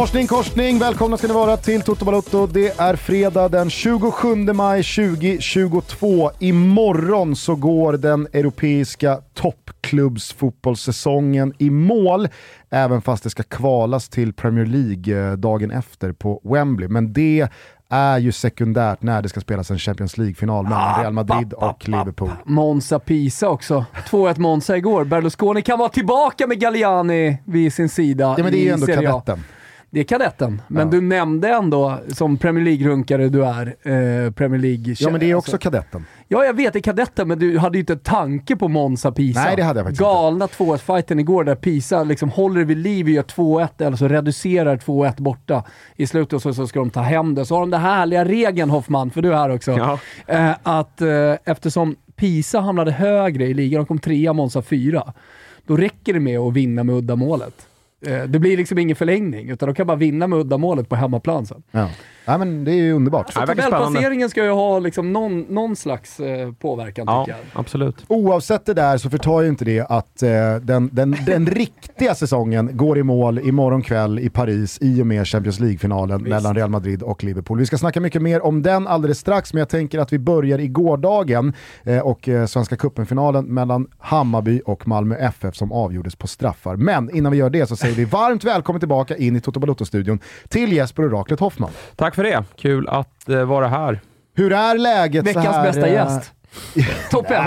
Morsning korsning, välkomna ska ni vara till Toto Balotto. Det är fredag den 27 maj 2022. Imorgon så går den europeiska toppklubbsfotbollssäsongen i mål, även fast det ska kvalas till Premier League eh, dagen efter på Wembley. Men det är ju sekundärt när det ska spelas en Champions League-final mellan Real Madrid och Liverpool. Monza Pisa också. 2-1 Monza igår. Berlusconi kan vara tillbaka med Galliani vid sin sida Ja men det är ju ändå kadetten. Det är kadetten, men Ja. du nämnde ändå, som Premier League-runkare du är, eh, Premier League... Ja men det är också alltså- kadetten. Ja, jag vet, det är kadetten, men du hade ju inte en tanke på Monza Pisa. Nej, det hade jag faktiskt Galna 2-1-fighten igår där Pisa liksom håller vid liv och gör 2-1, eller så reducerar 2-1 borta i slutet och så, så ska de ta hem det. Så har de den härliga regeln, Hoffman, för du är här också, Ja. eh, att eh, eftersom Pisa hamnade högre i ligan, de kom trea, Monza fyra, då räcker det med att vinna med uddamålet. Eh, det blir liksom ingen förlängning, utan de kan bara vinna med uddamålet på hemmaplan sen. Ja. Nej men det är ju underbart. Spännande. Tabellplaceringen ska ju ha liksom någon, någon slags eh, påverkan Ja, tycker jag. absolut. Oavsett det där så förtar ju inte det att eh, den, den, den riktiga säsongen går i mål imorgon kväll i Paris i och med Champions League-finalen mellan Real Madrid och Liverpool. Vi ska snacka mycket mer om den alldeles strax, men jag tänker att vi börjar i gårdagen eh, och eh, Svenska cupen-finalen mellan Hammarby och Malmö FF som avgjordes på straffar. Men innan vi gör det så säger vi varmt välkommen tillbaka in i Toto Balotto-studion till Jesper Oraklet Hoffman. Tack för det. Kul att eh, vara här. Hur är läget så Veckans här? bästa eh, gäst. Toppen!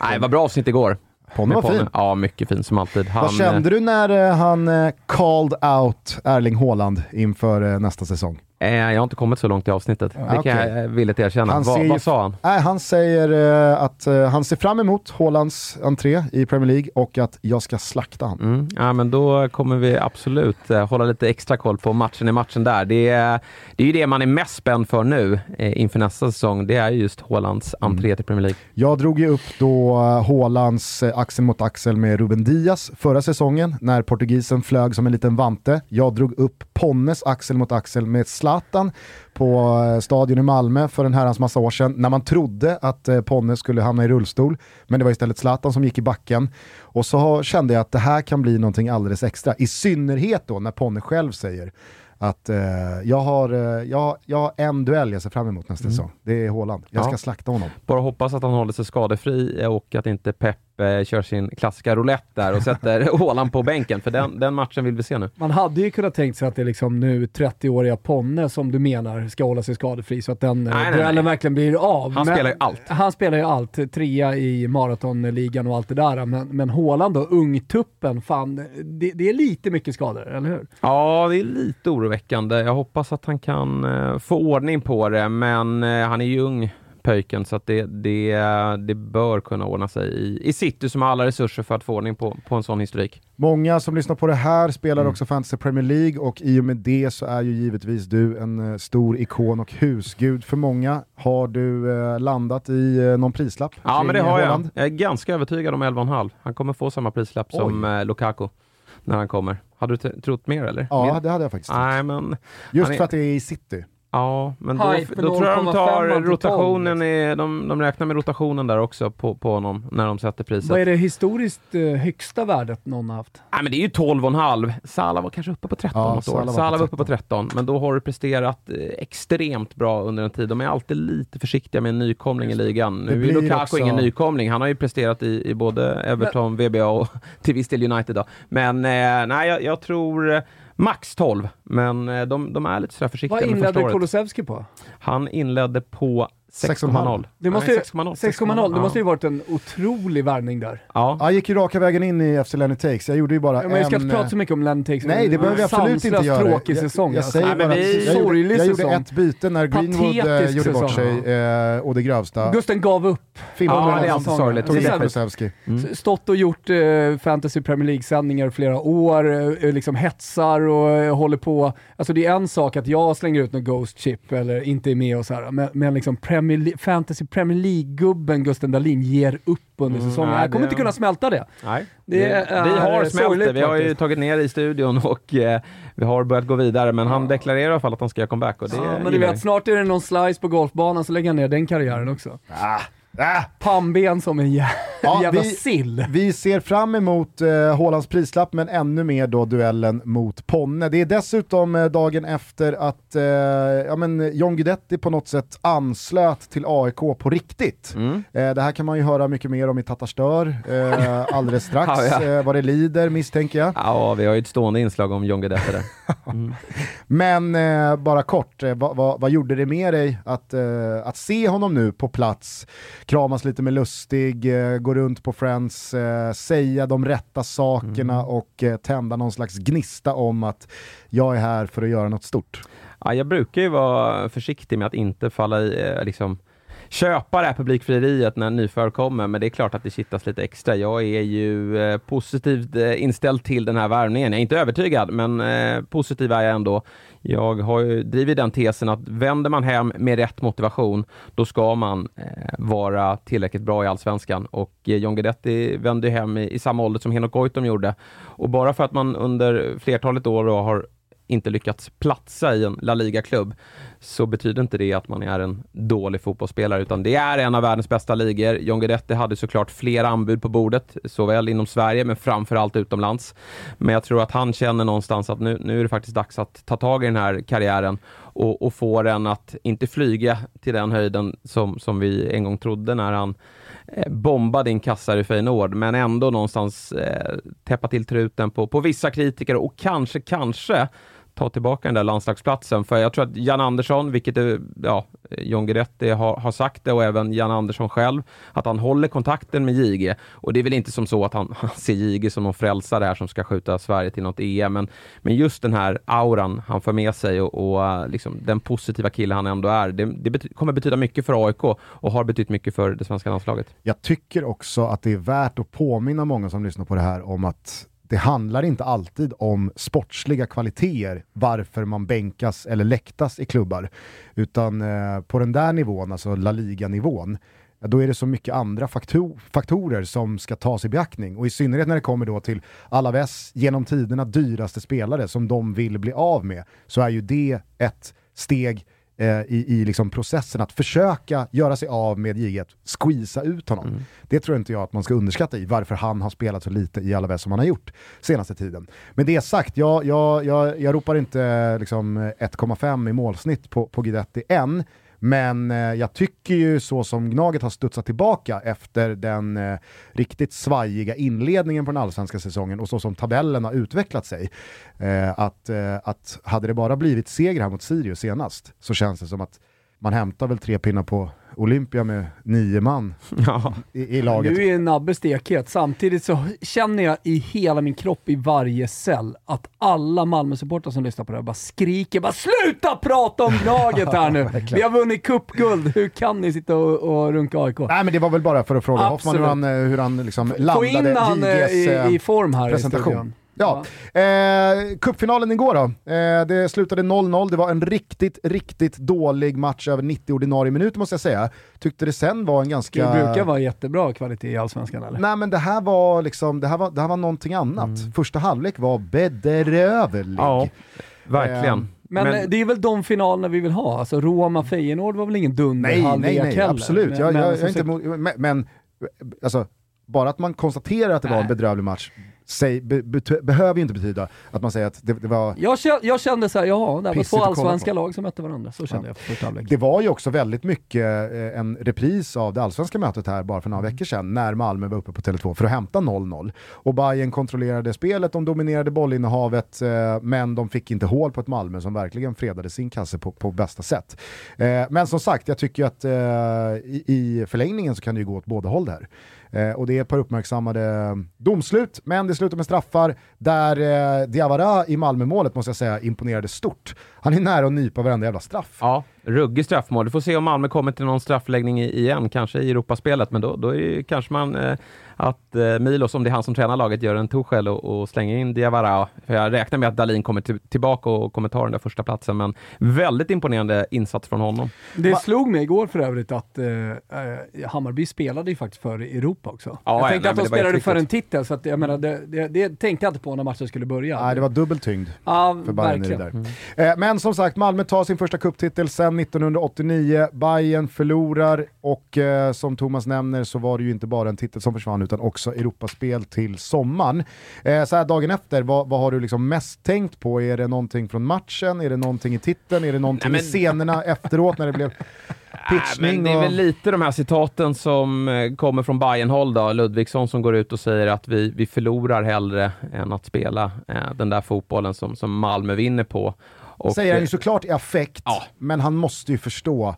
Nej, vad bra avsnitt igår. Ponne Med var fin. Ja, mycket fin som alltid. Han, Vad kände du när eh, han called out Erling Haaland inför nästa säsong? Eh, jag har inte kommit så långt i avsnittet. det kan jag eh, villigt erkänna. Han Va, vad sa han? Nej, han säger eh, att eh, han ser fram emot Haalands entré i Premier League och att jag ska slakta han. Mm. Ja, men då kommer vi absolut eh, hålla lite extra koll på matchen i matchen där. Det är, det är ju det man är mest spänd för nu eh, inför nästa säsong. Det är ju just Haalands entré till Premier League. Jag drog ju upp då Haalands axel mot axel med Ruben Diaz förra säsongen när portugisen flög som en liten vante. Jag drog upp Ponnes axel mot axel med Zlatan på eh, stadion i Malmö för en herrans massa år sedan när man trodde att eh, Ponne skulle hamna i rullstol men det var istället Zlatan som gick i backen. Och så kände jag att det här kan bli någonting alldeles extra, i synnerhet då när Ponne själv säger att eh, jag, har, eh, jag, jag har en duell jag ser fram emot nästa säsong. Det är Haaland. Jag ska Ja. slakta honom. Bara hoppas att han håller sig skadefri och att inte Pep eh, kör sin klassiska roulette där och sätter Haaland på bänken, för den, den matchen vill vi se nu. Man hade ju kunnat tänkt sig att det är liksom nu 30-åriga Ponne som du menar ska hålla sig skadefri så att den duellen verkligen blir av. Han spelar ju allt. Han spelar ju allt. Trea i maratonligan och allt det där. Men, men Haaland då, ungtuppen, fan, det, det är lite mycket skador, eller hur? Ja, det är lite oroväckande. Jag hoppas att han kan eh, få ordning på det, men eh, han är ju ung pöjken, så att det, det, det bör kunna ordna sig i, i City som har alla resurser för att få ordning på, på en sån historik. Många som lyssnar på det här spelar Mm. också Fantasy Premier League och i och med det så är ju givetvis du en eh, stor ikon och husgud för många. Har du eh, landat i eh, någon prislapp? Ja, men det har jag. Haaland? Jag är ganska övertygad om 11,5. Han kommer få samma prislapp som eh, Lukaku när han kommer. Hade du trott mer eller? Ja, Mer? det hade jag faktiskt trott. Nej, men... Just är- för att det är i city. Ja, men då, då tror jag de 0,5 tar 12, rotationen, i, de, de räknar med rotationen där också på, på honom när de sätter priset. Vad är det historiskt eh, högsta värdet någon har haft? Nej, men det är ju 12,5. Salah var kanske uppe på 13 Ja, något Salah år. var Salah var uppe 13. på 13, men då har du presterat eh, extremt bra under en tid. De är alltid lite försiktiga med en nykomling i ligan. Det Nu är Lukaku också- ingen nykomling. Han har ju presterat i, i både Everton, VBA och till viss del United. Då. Men eh, nej, jag, jag tror max 12, men eh, de, de är lite sådär försiktiga Vad inledde året. Kulusevski på? Han inledde på 6,0. Det måste ju, Nej, 6,0. 6,0. Det måste ju varit en otrolig värvning där. Ja. Jag gick ju raka vägen in i FC Lenny Takes. Jag gjorde ju bara Ja, men vi ska en... inte prata så mycket om Lennon Takes. Nej, det behöver vi absolut inte göra. tråkig jag, säsong. Jag, alltså. säger Nej, men bara att vi- jag, gjorde, jag gjorde ett byte när Greenwood eh, Patetisk gjorde bort säsong. sig eh, och det grövsta. Gusten gav upp. Ja, det är alltid sorgligt. Tog Det är bort så här- Kulusevski. Mm. Stått och gjort eh, Fantasy Premier League-sändningar flera år, eh, liksom hetsar och eh, håller på. Alltså det är en sak att jag slänger ut något Ghost Chip eller inte är med och så här, men, men liksom Premier, Le- fantasy Premier League-gubben Gusten Dahlin ger upp under Mm, säsongen. nej, jag kommer det- inte kunna smälta det. Nej, Det det, är vi har smält det. Vi har ju tagit ner det i studion och eh, vi har börjat gå vidare. Men han deklarerar i alla fall att han ska göra comeback och det Ja, men du vet, snart är det någon slice på golfbanan så lägger han ner den karriären också. Ah, ah. Pannben som en jä- Ja, jävla vi- sill. Vi ser fram emot eh, prislapp, men ännu mer då duellen mot Ponne. Det är dessutom eh, dagen efter att eh, ja, men John Guidetti på något sätt anslöt till AIK på riktigt. Mm. Eh, det här kan man ju höra mycket mer om i Tatarstör eh, alldeles strax, Ja, ja. Eh, vad det lider misstänker jag. Ja, vi har ju ett stående inslag om John Guidetti där. Men eh, bara kort, eh, vad, vad, vad gjorde det med dig att, eh, att se honom nu på plats, kramas lite med Lustig, eh, gå runt på Friends, eh, säga de rätta sakerna och eh, tända någon slags gnista om att jag är här för att göra något stort? Ja, jag brukar ju vara försiktig med att inte falla i, liksom, köpa det här publikfrieriet när nyförvärv kommer, men det är klart att det kittas lite extra. Jag är ju eh, positivt eh, inställd till den här värvningen. Jag är inte övertygad, men eh, positiv är jag ändå. Jag har ju drivit den tesen att vänder man hem med rätt motivation, då ska man eh, vara tillräckligt bra i Allsvenskan. Och eh, John Guidetti vände ju hem i, i samma ålder som Henok Goitom gjorde. Och bara för att man under flertalet år då har inte lyckats platsa i en La Liga-klubb, så betyder inte det att man är en dålig fotbollsspelare, utan det är en av världens bästa ligor. John Guidetti hade såklart fler anbud på bordet, såväl inom Sverige, men framförallt utomlands. Men jag tror att han känner någonstans att nu, nu är det faktiskt dags att ta tag i den här karriären och, och få den att inte flyga till den höjden som, som vi en gång trodde när han eh, bombade in kassar i Feyenoord, men ändå någonstans eh, täppa till truten på, på vissa kritiker och kanske, kanske ta tillbaka den där landslagsplatsen. För jag tror att Jan Andersson, vilket är, ja, John Guidetti har, har sagt det och även Jan Andersson själv, att han håller kontakten med JG. Och det är väl inte som så att han, han ser JG som någon frälsare här som ska skjuta Sverige till något EM, men, men just den här auran han för med sig och, och liksom den positiva kille han ändå är, det, det bety kommer betyda mycket för AIK och har betytt mycket för det svenska landslaget. Jag tycker också att det är värt att påminna många som lyssnar på det här om att det handlar inte alltid om sportsliga kvaliteter varför man bänkas eller läktas i klubbar. Utan eh, på den där nivån, alltså La Liga-nivån, då är det så mycket andra faktor faktorer som ska tas i beaktning. Och i synnerhet när det kommer då till Alaves genom tiderna dyraste spelare som de vill bli av med, så är ju det ett steg eh, i, i liksom processen att försöka göra sig av med JG, squeeza ut honom. Det tror inte jag att man ska underskatta i varför han har spelat så lite i Alaves som han har gjort senaste tiden. Men det sagt, jag, jag, jag, jag ropar inte liksom 1,5 i målsnitt på, på Guidetti än, men eh, jag tycker ju så som Gnaget har studsat tillbaka efter den eh, riktigt svajiga inledningen på den allsvenska säsongen och så som tabellen har utvecklat sig, eh, att, eh, att hade det bara blivit seger här mot Sirius senast så känns det som att man hämtar väl tre pinnar på Olympia med nio man Ja. i, i laget. Nu är Nabbe stekhet. Samtidigt så känner jag i hela min kropp, i varje cell, att alla Malmö-supportrar som lyssnar på det här bara skriker bara SLUTA prata om laget här nu! Vi har vunnit cupguld, hur kan ni sitta och, och runka AIK? Nej men det var väl bara för att fråga Absolut. Hoffman hur han, eh, hur han liksom Få landade in han JGs i, eh, i form här presentation. i studion. Ja, eh, cupfinalen igår då. Eh, det slutade 0-0, det var en riktigt, riktigt dålig match över 90 ordinarie minuter måste jag säga. Tyckte det sen var en ganska... Det brukar vara jättebra kvalitet i Allsvenskan eller? Nej men det här var liksom, det här var, det här var någonting annat. Första halvlek var bedrövlig. ja, verkligen. Ehm, Men, eh, det är väl de finalerna vi vill ha? Alltså Roma-Feyenoord var väl ingen dunder Nej, nej, halvlek nej, absolut. Men- jag, men jag, jag är inte, men, men alltså, bara att man konstaterar att det var en Nej. bedrövlig match säg, be, bet- behöver ju inte betyda att man säger att det, det var Jag kände, jag kände såhär, jaha, det här var två allsvenska lag som mötte varandra. Så kände jag på första halvlek. Det var ju också väldigt mycket eh, en repris av det allsvenska mötet här bara för några veckor sedan när Malmö var uppe på Tele2 för att hämta 0-0. Och Bayern kontrollerade spelet, de dominerade bollinnehavet eh, men de fick inte hål på ett Malmö som verkligen fredade sin kasse på, på bästa sätt. Eh, men som sagt, jag tycker att i, i förlängningen så kan det ju gå åt båda håll där. Eh, och det är ett par uppmärksammade domslut, men det slutar med straffar där eh, Diawara i Malmö-målet måste jag säga imponerade stort. Han är nära att nypa varenda jävla straff. Ja, ruggig straffmål. Du får se om Malmö kommer till någon straffläggning igen, kanske i Europaspelet, men då, då är kanske man eh, att eh, Milos, om det är han som tränar laget, gör en Tuchel och, och slänger in Diawara. För jag räknar med att Dalin kommer till, tillbaka och kommer ta den där första platsen, men väldigt imponerande insats från honom. Det Va? slog mig igår för övrigt att eh, eh Hammarby spelade ju faktiskt för Europa också. Ja, jag tänkte nej, att de spelade för en titel, så att, jag menar, det, det, det, tänkte jag inte på när matchen skulle börja. Nej, det var dubbel tyngd ja, för Bayern där. Mm. Eh, men som sagt, Malmö tar sin första kupptitel sedan 1989. Bayern förlorar och eh, som Thomas nämner så var det ju inte bara en titel som försvann utan också Europaspel till sommaren. Eh, så här dagen efter, vad, vad, har du liksom mest tänkt på? Är det någonting från matchen? Är det någonting i titeln? Är det någonting Nej, men... i scenerna efteråt när det blev pitchning? det är väl lite de här citaten som eh, kommer från Bayern-håll då. Ludvigsson som går ut och säger att vi, vi förlorar hellre än att spela eh, den där fotbollen som, som Malmö vinner på. Och, säger han ju såklart i affekt, ja. men han måste ju förstå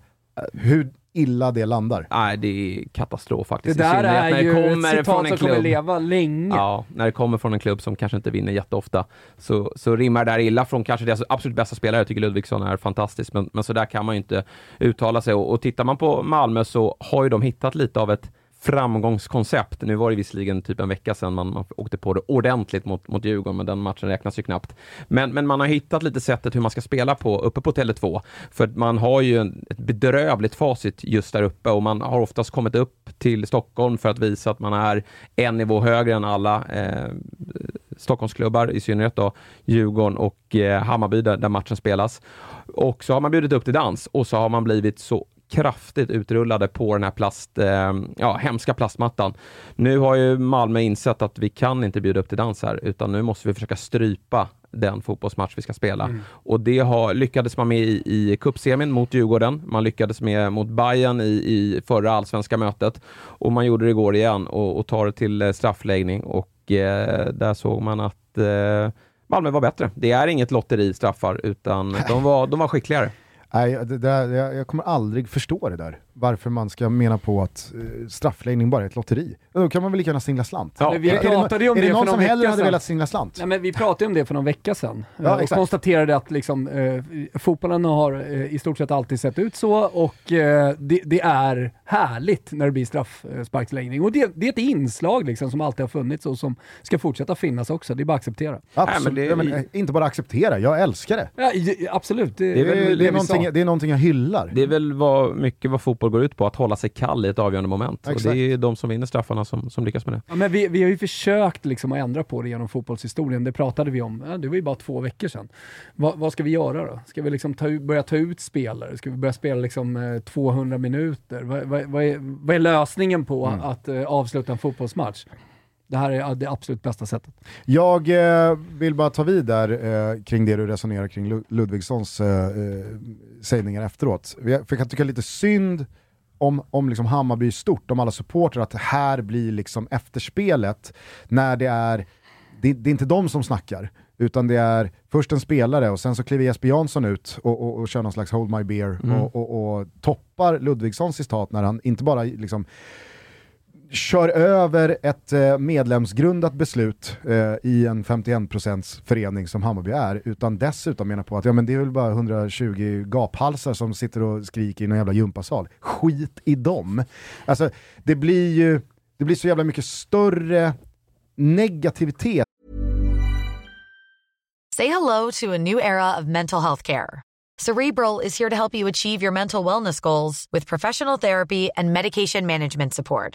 hur illa det landar. Nej, det är katastrof faktiskt. Det där är när ju det kommer ett citat som kommer leva länge. Ja, när det kommer från en klubb som kanske inte vinner jätteofta så, så rimmar det där illa från kanske deras absolut bästa spelare. Jag tycker Ludvigsson är fantastisk, men, men så där kan man ju inte uttala sig. Och, och tittar man på Malmö så har ju de hittat lite av ett framgångskoncept. Nu var det visserligen typ en vecka sedan man, man åkte på det ordentligt mot, mot Djurgården, men den matchen räknas ju knappt. Men, men man har hittat lite sättet hur man ska spela på uppe på Tele2. För man har ju en, ett bedrövligt facit just där uppe och man har oftast kommit upp till Stockholm för att visa att man är en nivå högre än alla eh, Stockholmsklubbar, i synnerhet då Djurgården och eh, Hammarby där, där matchen spelas. Och så har man bjudit upp till dans och så har man blivit så kraftigt utrullade på den här plast, eh, ja, hemska plastmattan. Nu har ju Malmö insett att vi kan inte bjuda upp till dans här, utan nu måste vi försöka strypa den fotbollsmatch vi ska spela. Mm. Och det har, lyckades man med i, i cupsemin mot Djurgården. Man lyckades med mot Bayern i, i förra allsvenska mötet. Och man gjorde det igår igen och, och tar det till eh, straffläggning och eh, där såg man att eh, Malmö var bättre. Det är inget lotteri straffar, utan de var, de var skickligare. Nej, det där, jag, jag, kommer aldrig förstå det där. Varför man ska mena på att uh, straffläggning bara är ett lotteri. Då kan man väl lika gärna singla slant. Ja. vi är, pratade är, om är det, det någon som hellre hade velat singla slant? Nej, men vi pratade om det för någon vecka sedan ja, och exakt. konstaterade att liksom, eh, fotbollen har eh, i stort sett alltid sett ut så och eh, det, det, är härligt när det blir straffsparksläggning. Och det, det, är ett inslag liksom, som alltid har funnits och som ska fortsätta finnas också. Det är bara att acceptera. Absolut. Nej, men det, men, inte bara acceptera, jag älskar det. Ja, absolut. Det, är, väl, det, är, någonting, det är någonting jag hyllar. Det är väl vad, mycket vad fotboll går ut på, att hålla sig kall i ett avgörande moment. Exakt. Och det är de som vinner straffarna som, som lyckas med det. Ja, men vi, vi har ju försökt liksom att ändra på det genom fotbollshistorien. Det pratade vi om. Ja, det var ju bara två veckor sedan. Va, vad ska vi göra då? Ska vi liksom ta, börja ta ut spelare? Ska vi börja spela liksom, 200 eh, minuter? Va, va, vad, är, vad är lösningen på mm. att uh, avsluta en fotbollsmatch? Det här är det absolut bästa sättet. Jag eh, vill bara ta vid där eh, kring det du resonerar kring Ludvigssons eh, eh, sägningar efteråt. För jag kan tycka lite synd om, om liksom Hammarby stort, om alla supportrar, att det här blir liksom efterspelet när det är, det, det, är inte de som snackar, utan det är först en spelare och sen så kliver Jesper Jansson ut och, och, och kör någon slags hold my beer mm. och, och, och, toppar Ludvigssons citat när han inte bara liksom kör över ett eh, medlemsgrundat beslut eh, i en 51% förening som Hammarby är, utan dessutom menar på att ja, men det är väl bara 120 gaphalsar som sitter och skriker i någon jävla gympasal. Skit i dem. Alltså, det blir ju det blir så jävla mycket större negativitet. Say hello to a new era of mental health care. Cerebral is here to help you achieve your mental wellness goals with professional therapy and medication management support.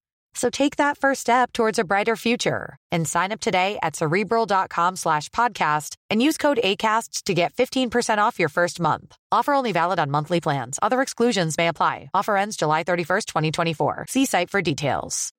So take that first step towards a brighter future and sign up today at cerebral.com slash podcast and use code ACasts to get 15% off your first month. Offer only valid on monthly plans. Other exclusions may apply. Offer ends July 31st, 2024. See site for details.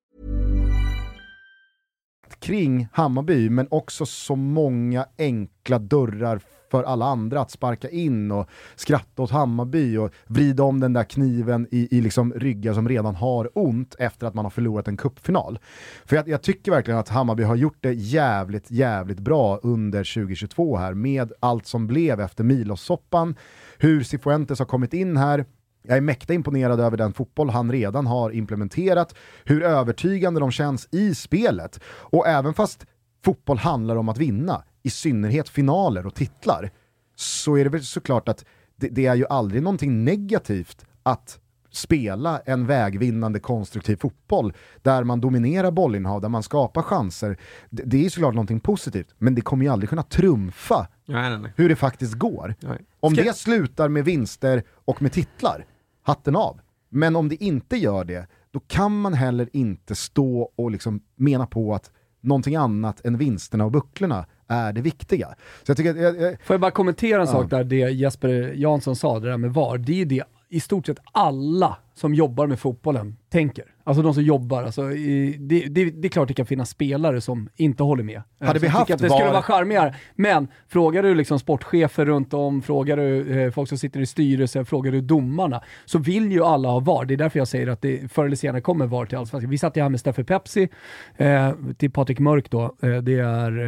Kring Hammarby, men också så många enkla dörrar för alla andra att sparka in och skratta åt Hammarby och vrida om den där kniven i, i liksom ryggar som redan har ont efter att man har förlorat en kuppfinal. För jag, jag tycker verkligen att Hammarby har gjort det jävligt, jävligt bra under 2022 här med allt som blev efter Milos-soppan, hur Cifuentes har kommit in här, jag är mäkta imponerad över den fotboll han redan har implementerat, hur övertygande de känns i spelet. Och även fast fotboll handlar om att vinna, i synnerhet finaler och titlar, så är det väl såklart att det, det är ju aldrig någonting negativt att spela en vägvinnande konstruktiv fotboll där man dominerar bollinnehav, där man skapar chanser. Det, det är såklart någonting positivt, men det kommer ju aldrig kunna trumfa Nej, nej, nej. hur det faktiskt går. Om det slutar med vinster och med titlar, hatten av. Men om det inte gör det, då kan man heller inte stå och liksom mena på att någonting annat än vinsterna och bucklorna är det viktiga. Så jag tycker jag, jag, Får jag bara kommentera en Ja. sak där, det Jesper Jansson sa, det där med VAR. Det är ju det i stort sett alla som jobbar med fotbollen tänker. Alltså de som jobbar. Alltså, i, det, det, det är klart det kan finnas spelare som inte håller med. Eh, Hade vi haft att det skulle VAR vara charmigare. Men frågar du liksom sportchefer runt om, frågar du eh, folk som sitter i styrelsen, frågar du domarna, så vill ju alla ha VAR. Det är därför jag säger att det förr eller senare kommer VAR till Allsvenskan. Vi satt ju här med Steffe Pepsi, eh, till Patrik Mörk då. Eh, det är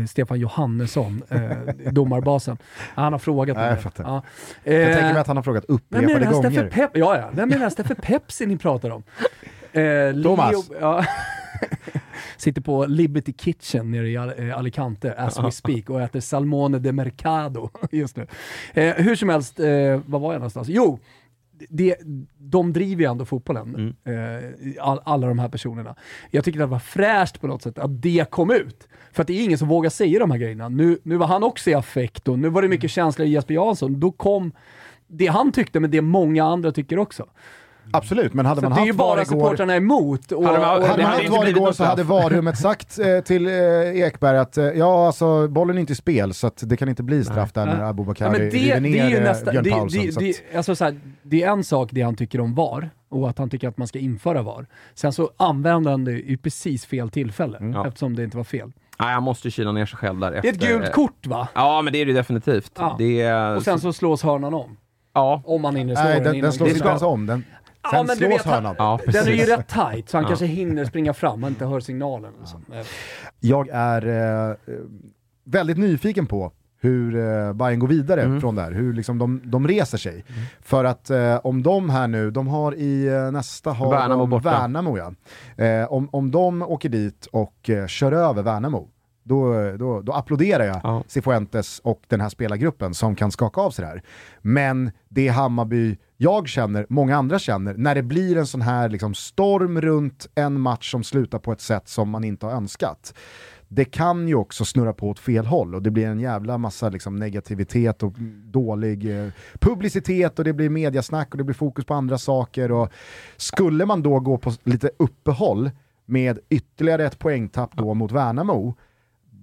eh, Stefan Johannesson, eh, domarbasen. Han har frågat mig jag fattar. Ja. jag Eh, tänker mig att han har frågat upprepade här Steffe gånger. Pep ja, ja. Vem är den här Steffe Pepsi ni pratar om? Eh, Thomas. Leo, ja. Sitter på Liberty Kitchen nere i eh, Alicante as we speak och äter salmone de mercado just nu. Eh, hur som helst, eh, vad var jag någonstans? Jo, det, de driver ju ändå fotbollen, eh, all, alla de här personerna. Jag tycker det var fräscht på något sätt att det kom ut. För att det är ingen som vågar säga de här grejerna. Nu, nu var han också i affekt och nu var det mycket känslor i Jesper Jansson. Då kom det han tyckte, men det många andra tycker också. Absolut, men hade Så man att det är ju haft bara VAR igår, supportrarna emot. Och, Hade man- och, hade man hade haft VAR igår så hade. VAR-rummet sagt eh, till eh, Ekberg att eh, ja, alltså bollen är inte i spel så att det kan inte bli straff där när Ja, Abubakar men det, river det är ju ner eh, nästa, Björn det, det, det, alltså så här, det är en sak det han tycker om VAR och att han tycker att man ska införa VAR. Sen så använder han det i precis fel tillfälle Mm. Eftersom det inte var fel. Nej, han måste kyla ner sig själv där Det är ett gult kort va? Ja, men det är det ju definitivt. Ja. Det är... Och sen så slås hörnan om. Ja, Om man hinner slå Nej, den den, den slås inte ens om. Den, Ja, men du vet, han- hörnan. ja Den är ju rätt tight, så han Ja. kanske hinner springa fram och inte hör signalen. Liksom. Eh, Jag är eh, väldigt nyfiken på hur eh, Bayern går vidare Mm. från där, hur liksom de, de reser sig. För att eh, om de här nu, de har i eh, nästa har Värnamo de borta. Värnamo ja. Eh, om, om de åker dit och eh, kör över Värnamo, då, då, då applåderar jag Ja. Cifuentes och den här spelargruppen som kan skaka av sig det här. Men det Hammarby jag känner, många andra känner, när det blir en sån här liksom storm runt en match som slutar på ett sätt som man inte har önskat. Det kan ju också snurra på åt fel håll och det blir en jävla massa liksom, negativitet och dålig eh, publicitet och det blir mediasnack och det blir fokus på andra saker. Och skulle man då gå på lite uppehåll med ytterligare ett poängtapp då mot Värnamo,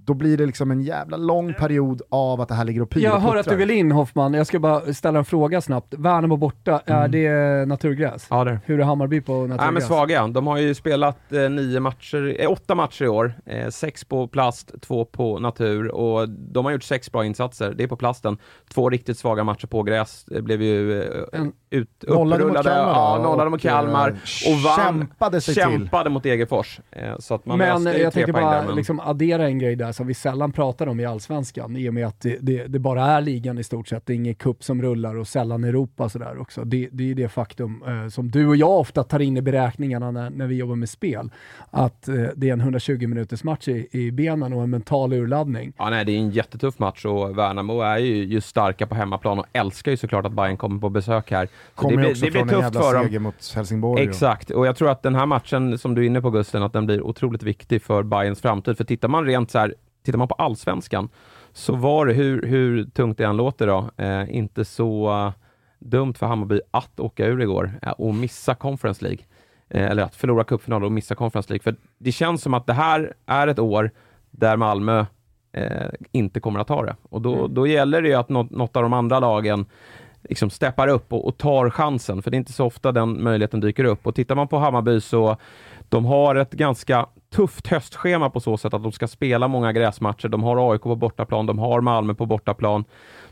då blir det liksom en jävla lång period av att det här ligger och pyr Jag och hör att du vill in Hoffman, jag ska bara ställa en fråga snabbt. Värnamo borta, Mm. är det naturgräs? Ja, det är. Hur är Hammarby på naturgräs? Nej men svaga. De har ju spelat eh, nio matcher, eh, åtta matcher i år. Eh, sex på plast, två på natur och de har gjort sex bra insatser. Det är på plasten. Två riktigt svaga matcher på gräs. Det blev ju eh, En- ut, Nollade mot. Kalmar ja, nollade mot och, Kalmar. eh, Och vann, kämpade sig till. kämpade mot Degerfors. Eh, så att man Men jag tänkte bara där, men- liksom addera en grej där som vi sällan pratar om i Allsvenskan, i och med att det, det, det bara är ligan i stort sett. Det är ingen cup som rullar och sällan Europa sådär också. Det, det är det faktum eh, som du och jag ofta tar in i beräkningarna när, när vi jobbar med spel. Att eh, det är en 120 minuters match i, i benen och en mental urladdning. Ja, nej, det är en jättetuff match och Värnamo är ju just starka på hemmaplan och älskar ju såklart att Bayern kommer på besök här. Kommer det blir, också det blir från en tufft jävla för dem. seger mot Helsingborg. Exakt, och jag tror att den här matchen som du är inne på Gusten, att den blir otroligt viktig för Bayerns framtid. För tittar man rent så här, tittar man på allsvenskan, så var det, hur, hur tungt det än låter då, eh, inte så dumt för Hammarby att åka ur igår eh, och missa Conference League. Eh, eller att förlora cupfinalen och missa Conference League. För det känns som att det här är ett år där Malmö eh, inte kommer att ta det. Och då, då gäller det ju att något, något av de andra lagen liksom steppar upp och, och tar chansen, för det är inte så ofta den möjligheten dyker upp. Och tittar man på Hammarby så de har ett ganska tufft höstschema på så sätt att de ska spela många gräsmatcher. De har AIK på bortaplan, de har Malmö på bortaplan.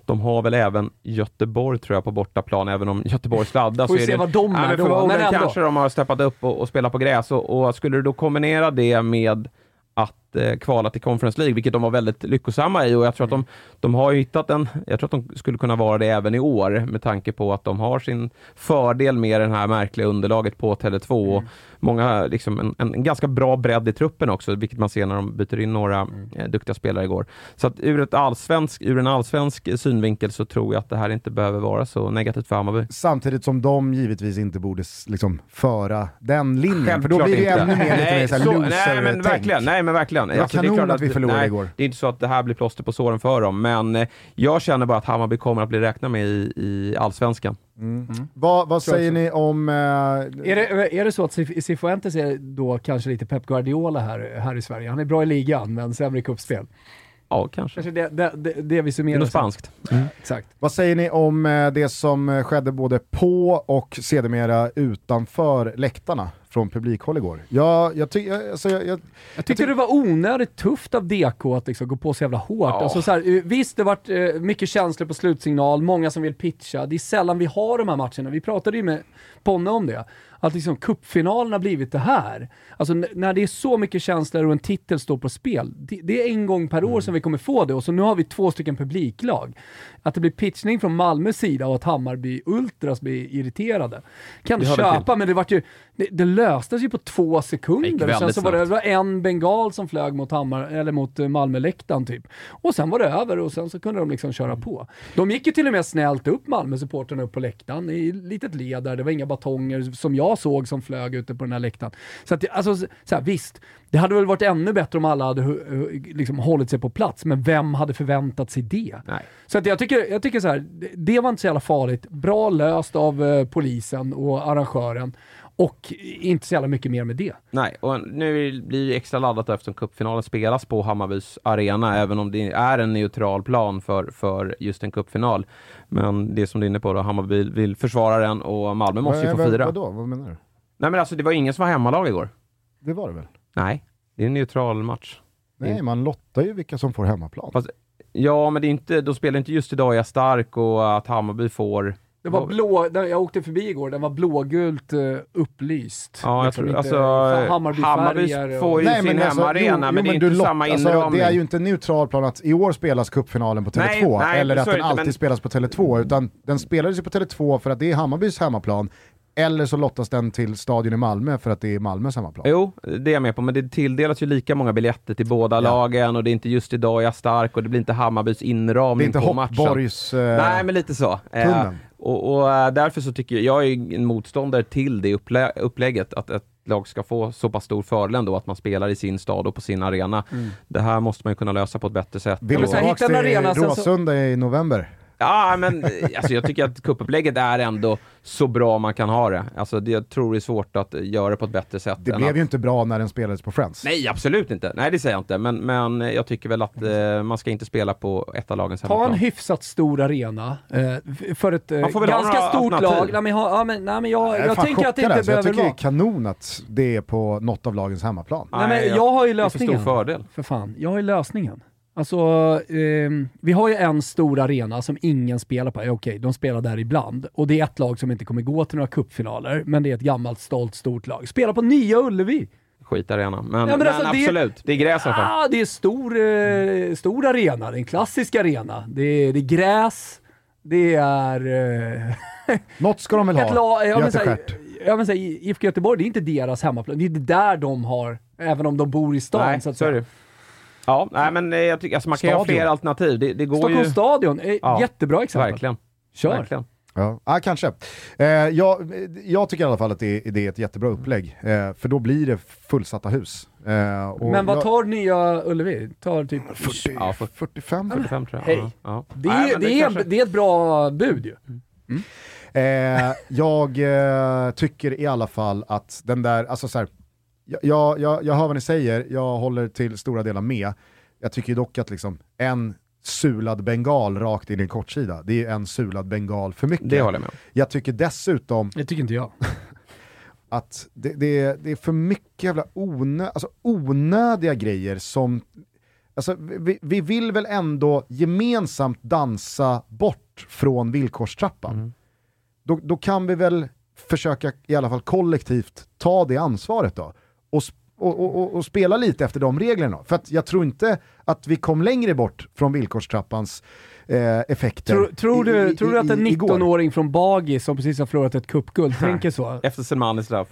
De har väl även Göteborg tror jag på bortaplan, även om Göteborg sladdar. Får vi se vad de är då, men ändå. kanske de har steppat upp och, och spelat på gräs. Och, och skulle du då kombinera det med att eh, kvala till Conference League, vilket de var väldigt lyckosamma i och jag tror att de, de har hittat en, jag tror att de skulle kunna vara det även i år med tanke på att de har sin fördel med det här märkliga underlaget på Tele2 och många, liksom en, en, ganska bra bredd i truppen också, vilket man ser när de byter in några eh, duktiga spelare igår. Så att ur, ett allsvensk, ur en allsvensk synvinkel så tror jag att det här inte behöver vara så negativt för Hammarby. Samtidigt som de givetvis inte borde liksom, föra den linjen, för då Självklart blir det inte. ännu mer lite mer så så- nej, men verkligen, nej men verkligen. Det var kanon att vi förlorade nej, igår. Det är inte så att det här blir plåster på såren för dem, men eh, jag känner bara att Hammarby kommer att bli räknad med i, i Allsvenskan. Vad, vad Tror jag säger ni om... Eh, Är det, är det så att Cif- Cifuentes är då kanske lite Pep Guardiola här, här i Sverige? Han är bra i ligan, men sämre i cupspel. Ja, kanske. Kanske det, det, det, det vi Det är summerar. något spanskt. Exakt. Vad säger ni om eh, det som eh, skedde både på och sedermera utanför läktarna från publikhåll igår? Jag, jag, ty- jag, alltså, jag, jag, Jag tyckte det var onödigt tufft av DK att liksom gå på så jävla hårt. Ja. Alltså så här, eh, visst, det varit eh, mycket känslor på slutsignal, många som vill pitcha. Det är sällan vi har de här matcherna. Vi pratade ju med Ponne om det. Att liksom cupfinalen har blivit det här. Alltså när det är så mycket känslor och en titel står på spel. Det, det är en gång per år som vi kommer få det och så nu har vi två stycken publiklag. Att det blir pitchning från Malmös sida och att Hammarby Ultras blir irriterade. Kan du köpa, men det, vart ju, det, det löstes ju på två sekunder. Sen så var det, det var en bengal som flög mot, Hammar, eller mot eh, Malmöläktaren typ. Och sen var det över och sen så kunde de liksom köra på. De gick ju till och med snällt upp Malmö-supportrarna upp på läktaren i litet led där. Det var inga batonger som jag såg som flög ute på den här läktaren. Så att, alltså, så här, visst, det hade väl varit ännu bättre om alla hade liksom, hållit sig på plats, men vem hade förväntat sig det? Nej. Så att jag tycker, jag tycker så här, det, var inte så jävla farligt. Bra löst av eh, polisen och arrangören. Och inte så jävla mycket mer med det. Nej, och nu blir det extra laddat eftersom cupfinalen spelas på Hammarbys arena, även om det är en neutral plan för, för just en cupfinal. Men det som du är inne på då, Hammarby vill försvara den och Malmö måste ju få vad, fira. Vadå, vad menar du? Nej men alltså det var ingen som var hemmalag igår. Det var det väl? Nej, det är en neutral match. Nej, man lottar ju vilka som får hemmaplan. Fast, ja, men det är inte, de spelar inte just idag är jag stark och att Hammarby får... Det var blå, jag åkte förbi igår, den var blågult uh, upplyst. Ja, jag Liksom tror, inte alltså, Hammarby Hammarbyfärger. får ju sin hemmaarena, men det är inte du samma alltså, inramning. Det är ju inte en neutral plan att i år spelas cupfinalen på Tele2, Nej, nej, eller att den alltid men- spelas på Tele2, utan den spelades ju på Tele2 för att det är Hammarbys hemmaplan, eller så lottas den till stadion i Malmö för att det är Malmös hemmaplan. Jo, det är jag med på, men det tilldelas ju lika många biljetter till båda lagen och det är inte just idag jag är stark och det blir inte Hammarbys inramning Det är inte på matchen. Hoppborgs... Eh, Nej, men lite så. Eh, och, och eh, därför så tycker jag, jag är en motståndare till det upplä upplägget, att ett lag ska få så pass stor fördel ändå att man spelar i sin stad och på sin arena. Det här måste man ju kunna lösa på ett bättre sätt. Vill du tillbaka till Råsunda i november? Ja, men alltså, jag tycker att kuppupplägget är ändå så bra man kan ha det. Alltså, det, jag tror det är svårt att göra det på ett bättre sätt. Det än blev att... ju inte bra när den spelades på Friends. Nej, absolut inte. Nej, det säger jag inte. Men, men jag tycker väl att eh, man ska inte spela på ett av lagens Ta en hemmaplan. hyfsat stor arena eh, för ett eh, Man får väl ha ganska stort alternativ. lag. Nej, men, ha, ja, men, nej, men jag, Jag är jag tänker att det inte alltså. Jag behöver tycker det vara... är kanon att det är på något av lagens hemmaplan. Nej, men jag har ju Det är för lösningen. stor fördel. För fan, jag har ju lösningen. Alltså, ehm, vi har ju en stor arena som ingen spelar på. Ja, Okej, de spelar där ibland. Och det är ett lag som inte kommer gå till några cupfinaler, men det är ett gammalt, stolt, stort lag. Spela på Nya Ullevi! Skitarena. Men, Ja, men men, alltså, det- absolut, det är gräs i alla fall. Det är stor, eh, stor arena, det är en klassisk arena. Det är, det är gräs, det är... Eh, Något ska de väl ett ha, lag, ja, men, så här, Götestjärt. ja, men, så här, IFK Göteborg, det är inte deras hemmaplan. Det är inte där de har, även om de bor i stan. Nej, så att så är det. Ja, nej, men eh, jag tycker, alltså, man kan ju ha fler alternativ. Det, det går Stockholms ju... stadion, är Ja, jättebra exempel. Verkligen. Kör! Verkligen. Ja, ah, kanske. Eh, jag, jag tycker i alla fall att det, det är ett jättebra upplägg, eh, för då blir det fullsatta hus. Eh, och Men vad jag- tar nya Ullevi? Tar typ... 40, Ja, för- 45? 45 tror jag. Hej. Ja. Det är, men det, är, kanske- det är ett bra bud ju. Eh, jag eh, tycker i alla fall att den där, alltså så här, jag, jag, jag, hör vad ni säger, jag håller till stora delar med. Jag tycker dock att liksom en sulad bengal rakt in i en kortsida, det är en sulad bengal för mycket. Det håller jag med om. Jag tycker dessutom, Det tycker inte jag. att det, det, det är för mycket jävla onö, alltså onödiga grejer som Alltså, vi, vi vill väl ändå gemensamt dansa bort från villkorstrappan. Mm. Då, då kan vi väl försöka i alla fall kollektivt ta det ansvaret då. Och, och, och, och, spela lite efter de reglerna. För att jag tror inte att vi kom längre bort från villkorstrappans eh, effekter. Tror, tror, du, i- tror du att en i- igår. 19-åring från Bagis som precis har förlorat ett cupguld tänker så? Efter Selmanis straff.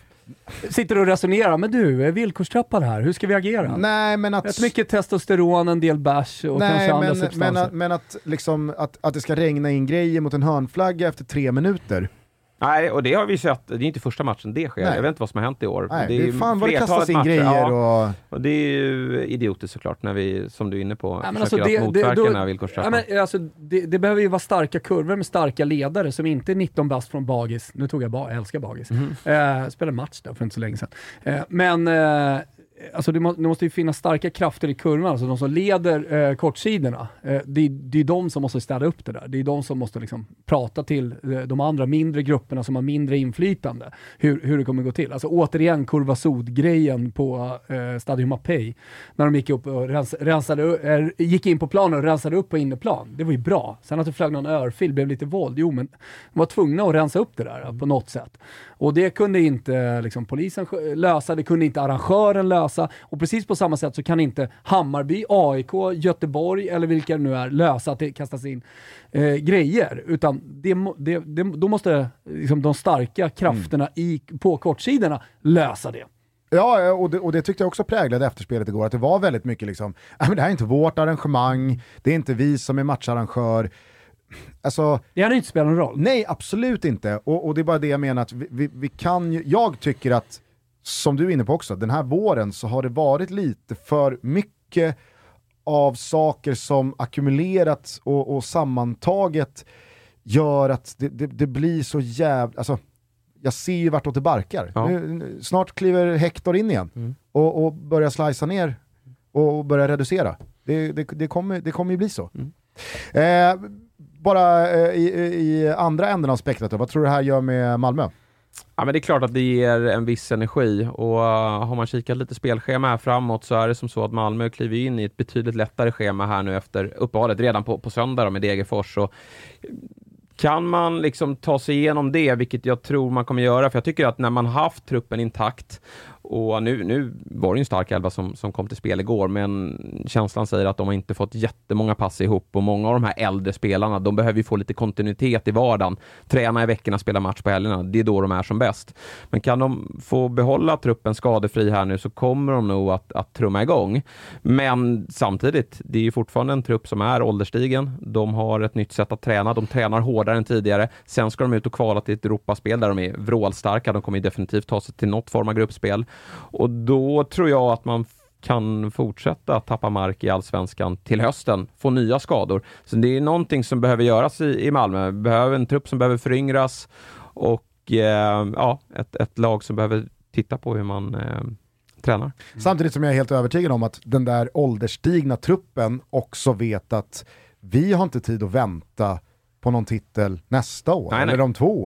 Sitter och resonerar, men du, är villkorstrappan här, hur ska vi agera? Nej, men att... Rätt mycket testosteron, en del bärs och kanske Nej, andra men, substanser. men, att, men att, liksom, att, att det ska regna in grejer mot en hörnflagga efter tre minuter. Nej, och det har vi sett. Det är inte första matchen det sker. Nej. Jag vet inte vad som har hänt i år. Nej, det det är fan vad det kastas in matcher. grejer Ja, och... och det är ju idiotiskt såklart, när vi, som du är inne på, Ja, men försöker alltså att motverka den här villkorstrappan. Ja, men, alltså, det, det behöver ju vara starka kurvor med starka ledare som inte är 19 bast från Bagis. Nu tog jag ba, jag älskar Bagis. Mhm. Eh, spelade match där för inte så länge sedan. Eh, men eh, alltså, det, må, det måste ju finnas starka krafter i kurvan, alltså de som leder eh, kortsidorna. Eh, det, det är de som måste städa upp det där. Det är de som måste liksom, prata till eh, de andra mindre grupperna som har mindre inflytande, hur, hur det kommer gå till. Alltså återigen kurva grejen på eh, Stadion Mapei, när de gick, upp och rens, rensade, eh, gick in på planen och rensade upp på inneplan. Det var ju bra. Sen att det flög någon örfil, blev lite våld, jo men de var tvungna att rensa upp det där eh, på något sätt. Och det kunde inte liksom, polisen lösa, det kunde inte arrangören lösa. Och precis på samma sätt så kan inte Hammarby, AIK, Göteborg eller vilka det nu är lösa att det kastas in eh, grejer. Utan det, det, det, då måste liksom, de starka krafterna i, på kortsidorna lösa det. Ja, och det, och det tyckte jag också präglade efterspelet igår, att det var väldigt mycket liksom, "Nej, men det här är inte vårt arrangemang, det är inte vi som är matcharrangör. Alltså, Det hade inte spelat någon roll. nej absolut inte. Och, och det är bara det jag menar, att vi, vi, vi kan ju, jag tycker att, som du är inne på också, den här våren så har det varit lite för mycket av saker som ackumulerats och, och sammantaget gör att det, det, det blir så jävla, alltså jag ser ju vartåt det barkar. Ja. Nu, snart kliver Hector in igen Mm. och, och börjar slicea ner och, och börjar reducera. Det, det, det, kommer, det kommer ju bli så. Mm. Eh, bara eh, i, i andra änden av spektrat vad tror du det här gör med Malmö? Ja, men det är klart att det ger en viss energi och uh, har man kikat lite spelschema här framåt så är det som så att Malmö kliver in i ett betydligt lättare schema här nu efter uppehållet, redan på, på söndag då med Degerfors. Och eh, kan man liksom ta sig igenom det, vilket jag tror man kommer göra, för jag tycker att när man haft truppen intakt och nu, nu var det ju en stark elva som, som kom till spel igår, men känslan säger att de har inte fått jättemånga pass ihop och många av de här äldre spelarna, de behöver ju få lite kontinuitet i vardagen. Träna i veckorna, spela match på helgerna. Det är då de är som bäst. Men kan de få behålla truppen skadefri här nu så kommer de nog att, att trumma igång. Men samtidigt, det är ju fortfarande en trupp som är ålderstigen. De har ett nytt sätt att träna. De tränar hårdare än tidigare. Sen ska de ut och kvala till ett Europaspel där de är vrålstarka. De kommer ju definitivt ta sig till något form av gruppspel. Och då tror jag att man kan fortsätta tappa mark i allsvenskan till hösten, få nya skador. Så det är någonting som behöver göras i, i Malmö. Vi behöver en trupp som behöver föryngras och eh, ja, ett, ett lag som behöver titta på hur man eh, tränar. Samtidigt som jag är helt övertygad om att den där ålderstigna truppen också vet att vi har inte tid att vänta på någon titel nästa år, Nej, nej. eller om två.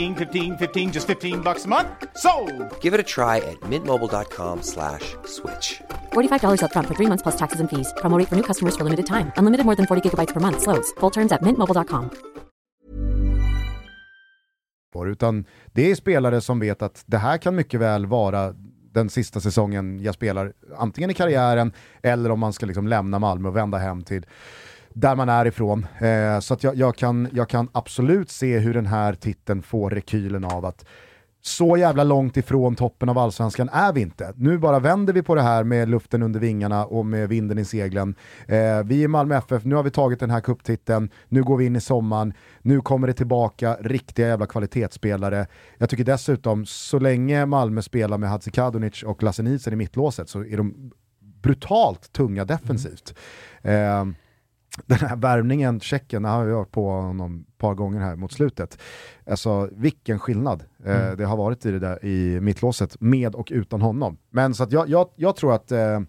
15, 15 just 15 bucks a month. So, Give it a try at mintmobile.com slash switch. $45 upfront for three months plus taxes and fees. Promo rate for new customers for limited time. Unlimited more than 40 gigabytes per month. Slows. Full terms at mintmobile.com. Utan det är spelare som vet att det här kan mycket väl vara den sista säsongen jag spelar, antingen i karriären eller om man ska liksom lämna Malmö och vända hem till där man är ifrån. Eh, så att jag, jag, kan, jag kan absolut se hur den här titeln får rekylen av att så jävla långt ifrån toppen av allsvenskan är vi inte. Nu bara vänder vi på det här med luften under vingarna och med vinden i seglen. Eh, vi i Malmö FF, nu har vi tagit den här kupptiteln, nu går vi in i sommaren, nu kommer det tillbaka riktiga jävla kvalitetsspelare. Jag tycker dessutom, så länge Malmö spelar med Hadzikadunic och Lasse Nielsen i mittlåset så är de brutalt tunga defensivt. Eh, den här värvningen, Tjeckien, har vi varit på honom ett par gånger här mot slutet. Alltså vilken skillnad eh, Mm. det har varit i det där i mittlåset, med och utan honom. Men så att jag, jag, jag tror att eh,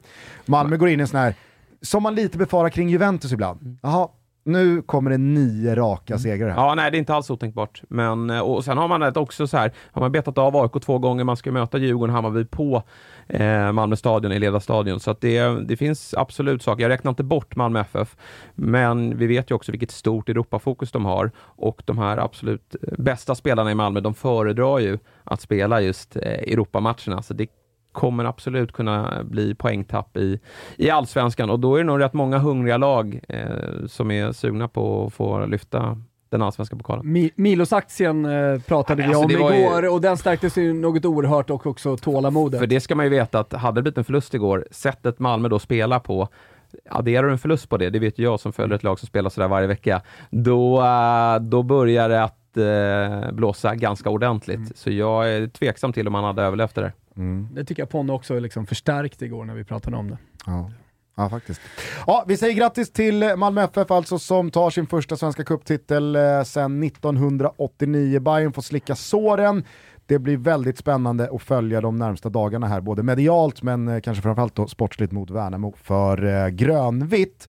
Malmö går in i en sån här, som man lite befarar kring Juventus ibland. Jaha, nu kommer det nio raka segrar här. Ja, nej, det är inte alls otänkbart. Men, eh, och sen har man också så här, har man betat av AIK två gånger, man ska möta Djurgården, Hammarby på eh, Malmö stadion, i Ledarstadion. Så det, det finns absolut saker. Jag räknar inte bort Malmö FF, men vi vet ju också vilket stort Europafokus de har och de här absolut bästa spelarna i Malmö, de föredrar ju att spela just eh, Europamatcherna. Så det kommer absolut kunna bli poängtapp i, i allsvenskan och då är det nog rätt många hungriga lag eh, som är sugna på att få lyfta den allsvenska pokalen. Mi Milos-aktien eh, pratade Ja, vi alltså, om var ju- igår och den stärktes ju något oerhört och också tålamodet. För det ska man ju veta att hade det blivit en förlust igår, sättet Malmö då spelar på, adderar du en förlust på det, det vet ju jag som följer ett lag som spelar sådär varje vecka, då, eh, då börjar det att eh, blåsa ganska ordentligt. Så jag är tveksam till om han hade överlevt det där. Det tycker jag Ponne också liksom förstärkte igår när vi pratade om det. Ja. Ja, faktiskt. Ja, vi säger grattis till Malmö FF alltså som tar sin första svenska cuptitel eh, sedan 1989. Bayern får slicka såren. Det blir väldigt spännande att följa de närmsta dagarna här, både medialt men eh, kanske framförallt då sportsligt mot Värnamo för eh, grönvitt.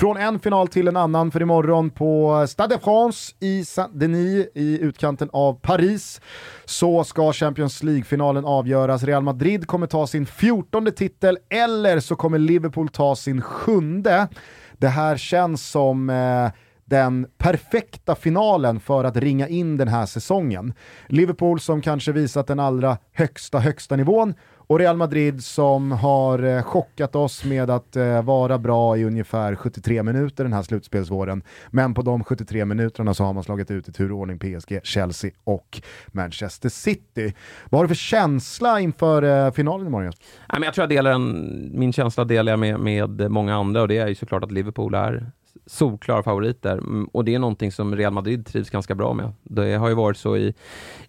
Från en final till en annan för imorgon på Stade de France i Saint-Denis i utkanten av Paris så ska Champions League-finalen avgöras. Real Madrid kommer ta sin fjortonde titel eller så kommer Liverpool ta sin sjunde. Det här känns som eh, den perfekta finalen för att ringa in den här säsongen. Liverpool som kanske visat den allra högsta, högsta nivån och Real Madrid som har eh, chockat oss med att eh, vara bra i ungefär 73 minuter den här slutspelsvåren. Men på de 73 minuterna så har man slagit ut i turordning PSG, Chelsea och Manchester City. Vad har du för känsla inför eh, finalen imorgon? Jag tror jag delar en, min känsla delar jag med, med många andra och det är ju såklart att Liverpool är solklara favoriter mm, och det är någonting som Real Madrid trivs ganska bra med. Det har ju varit så i,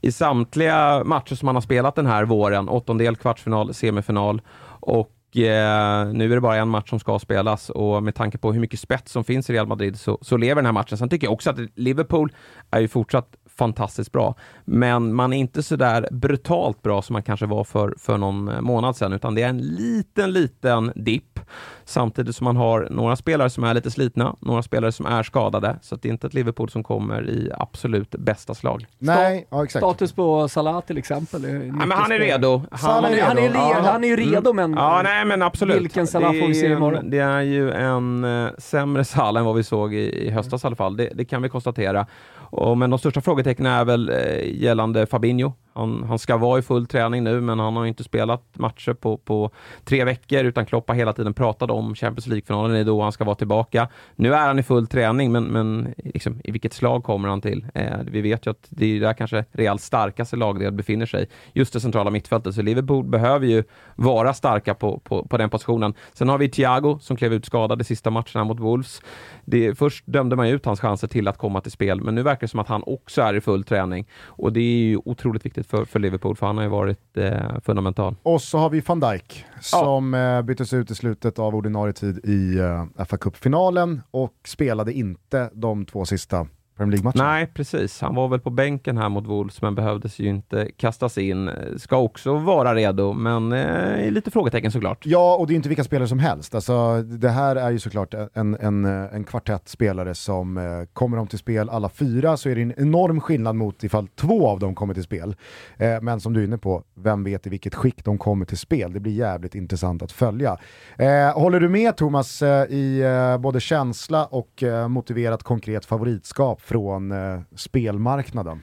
i samtliga matcher som man har spelat den här våren, åttondel, kvartsfinal, semifinal och eh, nu är det bara en match som ska spelas och med tanke på hur mycket spets som finns i Real Madrid så, så lever den här matchen. Sen tycker jag också att Liverpool är ju fortsatt fantastiskt bra. Men man är inte så där brutalt bra som man kanske var för, för någon eh, månad sedan, utan det är en liten, liten dipp. Samtidigt som man har några spelare som är lite slitna, några spelare som är skadade, så att det är inte ett Liverpool som kommer i absolut bästa slag. Nej, ja exakt. Status på Salah till exempel. Ja, men han är redo. Är Han är, redo. han är, Ja. han är ju redo men... Ja, nej men absolut. Vilken Salah Det får vi se är ju imorgon? en- Det är ju en eh, sämre Salah än vad vi såg i, i höstas i alla fall. Det, det kan vi konstatera. Och, men de största frågetecknen är väl eh, gällande Fabinho. Han, han ska vara i full träning nu, men han har inte spelat matcher på, på tre veckor, utan Klopp har hela tiden pratat om Champions League-finalen, det är då han ska vara tillbaka. Nu är han i full träning, men, men liksom, i vilket slag kommer han till? Eh, vi vet ju att det är där kanske Reals starkaste lagdel befinner sig, just det centrala mittfältet. Så Liverpool behöver ju vara starka på, på, på den positionen. Sen har vi Thiago som klev ut skadad i sista matcherna mot Wolves. Det, först dömde man ju ut hans chanser till att komma till spel, men nu verkar det som att han också är i full träning. Och det är ju otroligt viktigt för, för Liverpool, för han har ju varit eh, fundamental. Och så har vi van Dijk som eh, byttes ut i slutet av ordinarie tid i eh, FA Cup-finalen och spelade inte de två sista Premier League-matchen. Nej, precis. Han var väl på bänken här mot Wolves, men behövdes ju inte kastas in. Ska också vara redo, men eh, lite frågetecken såklart. Ja, och det är inte vilka spelare som helst. Alltså, det här är ju såklart en, en, en kvartett spelare som eh, kommer de till spel alla fyra så är det en enorm skillnad mot ifall två av dem kommer till spel. Eh, men som du är inne på, vem vet i vilket skick de kommer till spel? Det blir jävligt intressant att följa. Eh, håller du med Thomas eh, i eh, både känsla och motiverat konkret favoritskap från eh, spelmarknaden?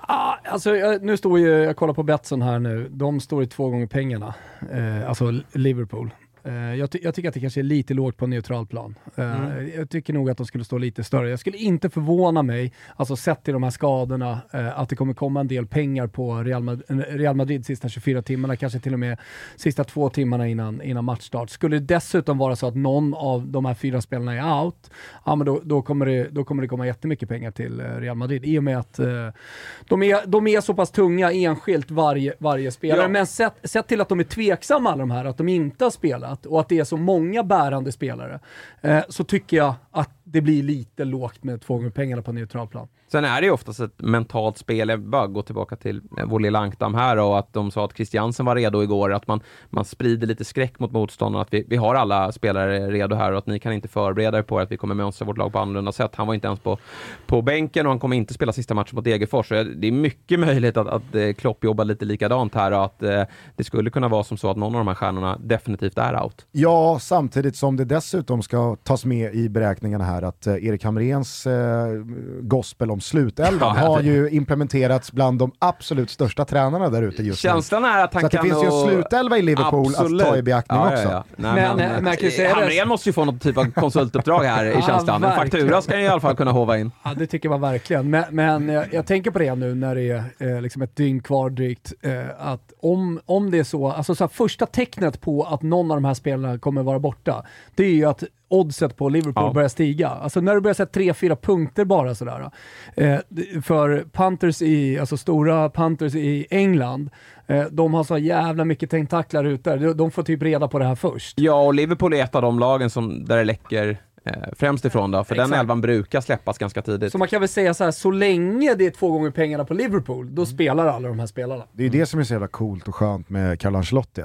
Ah, alltså, jag, nu står ju, jag kollar på Betsson här nu, de står i två gånger pengarna. Eh, alltså Liverpool. Eh, jag, ty jag, tycker att det kanske är lite lågt på neutral plan. Uh, mm. Jag tycker nog att de skulle stå lite större. Jag skulle inte förvåna mig, alltså sett till de här skadorna, uh, att det kommer komma en del pengar på Real, Mad Real Madrid sista 24 timmarna, kanske till och med sista två timmarna innan, innan matchstart. Skulle det dessutom vara så att någon av de här fyra spelarna är out, ja, men då, då, kommer det, då kommer det komma jättemycket pengar till Real Madrid i och med att de, är, de är så pass tunga enskilt varje, varje spelare. Ja. Men sett, sett till att de är tveksamma alla de här, att de inte har spelat, spelat och att det är så många bärande spelare, eh, så tycker jag att det blir lite lågt med två gånger pengarna på neutral plan. Sen är det ju oftast ett mentalt spel, jag bara går tillbaka till eh, vår lilla ankdam här och att de sa att Christiansen var redo igår, att man, man sprider lite skräck mot motståndarna, att vi, vi har alla spelare redo här och att ni kan inte förbereda er på att vi kommer mönstra vårt lag på annorlunda sätt. Han var inte ens på, på bänken och han kommer inte spela sista matchen mot Degerfors. Så det är mycket möjligt att, att eh, Klopp jobbar lite likadant här och att eh, det skulle kunna vara som så att någon av de här stjärnorna definitivt är out. Ja, samtidigt som det dessutom ska tas med i beräkningarna här att eh, Erik Hamréns eh, gospel om slutelvan ja, har ju implementerats bland de absolut största tränarna där ute just Känslan är att han Så kan... Så det finns ju en slutelva i Liverpool absolut. att ta i beaktning ja, också. Ja, Nej, men, men, men eh, Hamrén måste ju få någon typ av konsultuppdrag här i känslan. En faktura ska han i alla fall kunna hova in. Ja, det tycker man verkligen. Men, men jag, jag, tänker på det nu när det är eh, liksom ett dygn kvar drygt, eh, att om, om det är så, alltså så här, första tecknet på att någon av de här spelarna kommer vara borta, det är ju att oddset på Liverpool ja. börjar stiga. Alltså när du börjar sätta 3-4 punkter bara sådär. Eh, för Panthers i, alltså stora Panthers i England, eh, de har så jävla mycket tentaklar ute. De, de får typ reda på det här först. Ja, och Liverpool är ett av de lagen som, där det läcker eh, främst ifrån då, för Exakt. den elvan brukar släppas ganska tidigt. Så man kan väl säga så här, så länge det är två gånger pengarna på Liverpool, då mm. spelar alla de här spelarna. Det är ju det som är så jävla coolt och skönt med Carlo Ancelotti,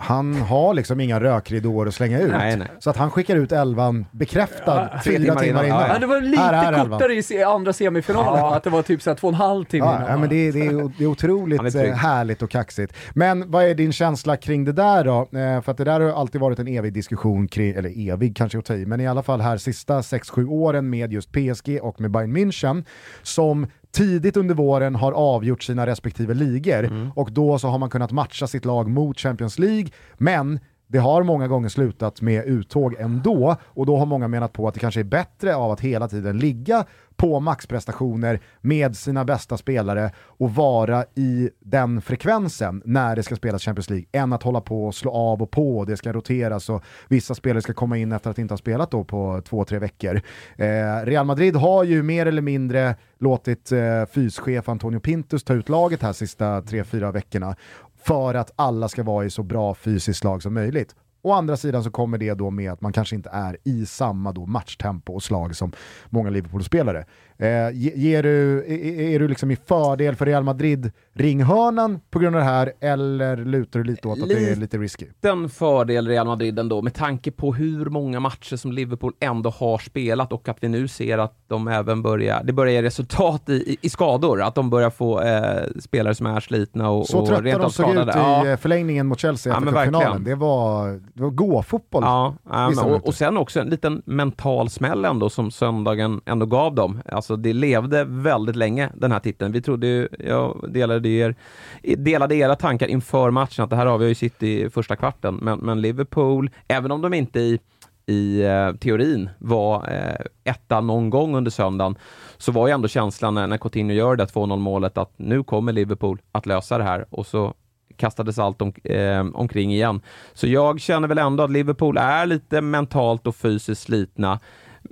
han har liksom inga rökridåer att slänga ut. Nej, nej. Så att han skickar ut elvan bekräftad ja, fyra timmar, timmar innan. Ja, det var lite kortare i andra semifinalen, ja. att det var typ så här två och en halv timme ja, innan. Ja, men det, är, det, är, det är otroligt är härligt och kaxigt. Men vad är din känsla kring det där då? Eh, för att det där har alltid varit en evig diskussion kring, eller evig kanske att ta i, men i alla fall här sista 6-7 åren med just PSG och med Bayern München som tidigt under våren har avgjort sina respektive ligor mm. och då så har man kunnat matcha sitt lag mot Champions League, men det har många gånger slutat med uttåg ändå och då har många menat på att det kanske är bättre av att hela tiden ligga på maxprestationer med sina bästa spelare och vara i den frekvensen när det ska spelas Champions League än att hålla på och slå av och på och det ska roteras och vissa spelare ska komma in efter att inte ha spelat då på två, tre veckor. Eh, Real Madrid har ju mer eller mindre låtit eh, fyschef Antonio Pintus ta ut laget här sista tre, fyra veckorna för att alla ska vara i så bra fysiskt slag som möjligt. Å andra sidan så kommer det då med att man kanske inte är i samma då matchtempo och slag som många Liverpool-spelare. Eh, ger du, är, är, du liksom i fördel för Real Madrid ringhörnan på grund av det här eller lutar du lite åt att Liten det är lite risky? Den fördel Real Madrid ändå med tanke på hur många matcher som Liverpool ändå har spelat och att vi nu ser att de även börjar, det börjar ge resultat i, i, i skador, att de börjar få eh, spelare som är slitna och, Så och trötta de såg ut i ja. förlängningen mot Chelsea efter ja, finalen. Det var, det var gå-fotboll. Ja, ja och, och sen också en liten mental smäll ändå som söndagen ändå gav dem. Alltså Alltså det levde väldigt länge, den här titeln. Vi trodde ju, jag delade, er, delade era tankar inför matchen, att det här avgör ju City i första kvarten. Men, men Liverpool, även om de inte i i eh, teorin var eh, etta någon gång under söndagen, så var ju ändå känslan när, när Coutinho gör det 2-0 målet att nu kommer Liverpool att lösa det här och så kastades allt om, eh, omkring igen. Så jag känner väl ändå att Liverpool är lite mentalt och fysiskt slitna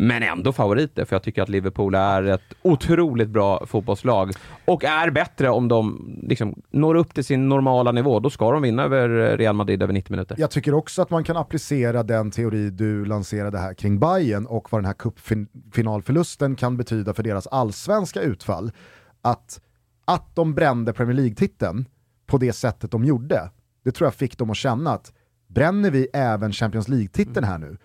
men ändå favoriter, för jag tycker att Liverpool är ett otroligt bra fotbollslag och är bättre om de liksom når upp till sin normala nivå. Då ska de vinna över Real Madrid över 90 minuter. Jag tycker också att man kan applicera den teori du lanserade här kring Bayern och vad den här cupfinalförlusten kan betyda för deras allsvenska utfall. Att, att de brände Premier League-titeln på det sättet de gjorde, det tror jag fick dem att känna att bränner vi även Champions League-titeln här nu,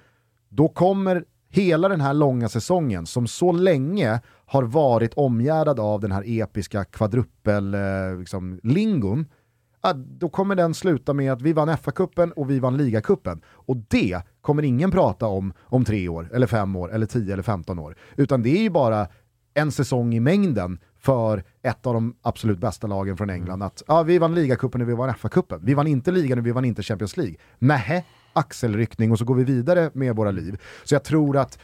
då kommer hela den här långa säsongen som så länge har varit omgärdad av den här episka kvadrupel-lingon, liksom, då kommer den sluta med att vi vann FA-cupen och vi vann ligacupen. Och det kommer ingen prata om om tre år, eller fem år, eller tio eller femton år. Utan det är ju bara en säsong i mängden för ett av de absolut bästa lagen från England. Mm. Att ja, vi vann ligacupen och vi vann FA-cupen. Vi vann inte ligan och vi vann inte Champions League. Nähä, axelryckning och så går vi vidare med våra liv. Så jag tror att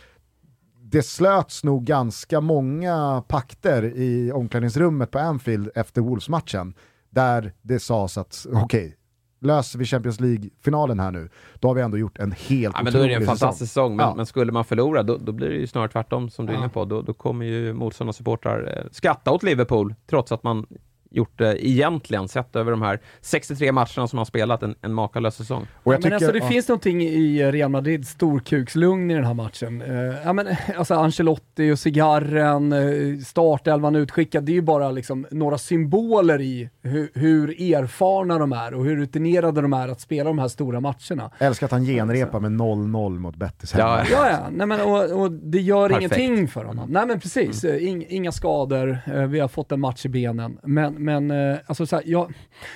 det slöts nog ganska många pakter i omklädningsrummet på Anfield efter Wolves-matchen där det sades att okej, okay, löser vi Champions League-finalen här nu, då har vi ändå gjort en helt ja, men Då är det en fantastisk säsong, men, ja. men, skulle man förlora då, då, blir det ju snarare tvärtom som du är inne på. Då, då kommer ju motståndarsupportrar eh, skratta åt Liverpool, trots att man gjort det egentligen, sett över de här 63 matcherna som har spelat, en, en makalös säsong. Och jag tycker, men alltså det ja. finns någonting i Real Madrids storkukslugn i den här matchen. Uh, ja, men, alltså Ancelotti och cigarren, uh, startelvan utskickad, det är ju bara liksom några symboler i hur, hur, erfarna de är och hur rutinerade de är att spela de här stora matcherna. Jag älskar att han genrepar med 0-0 mot Betis Ja, ja, ja. Nej, men, och, och det gör Perfekt. ingenting för honom. Nej men precis, mm. In, inga skador, uh, vi har fått en match i benen. Men men eh, alltså så här, jag,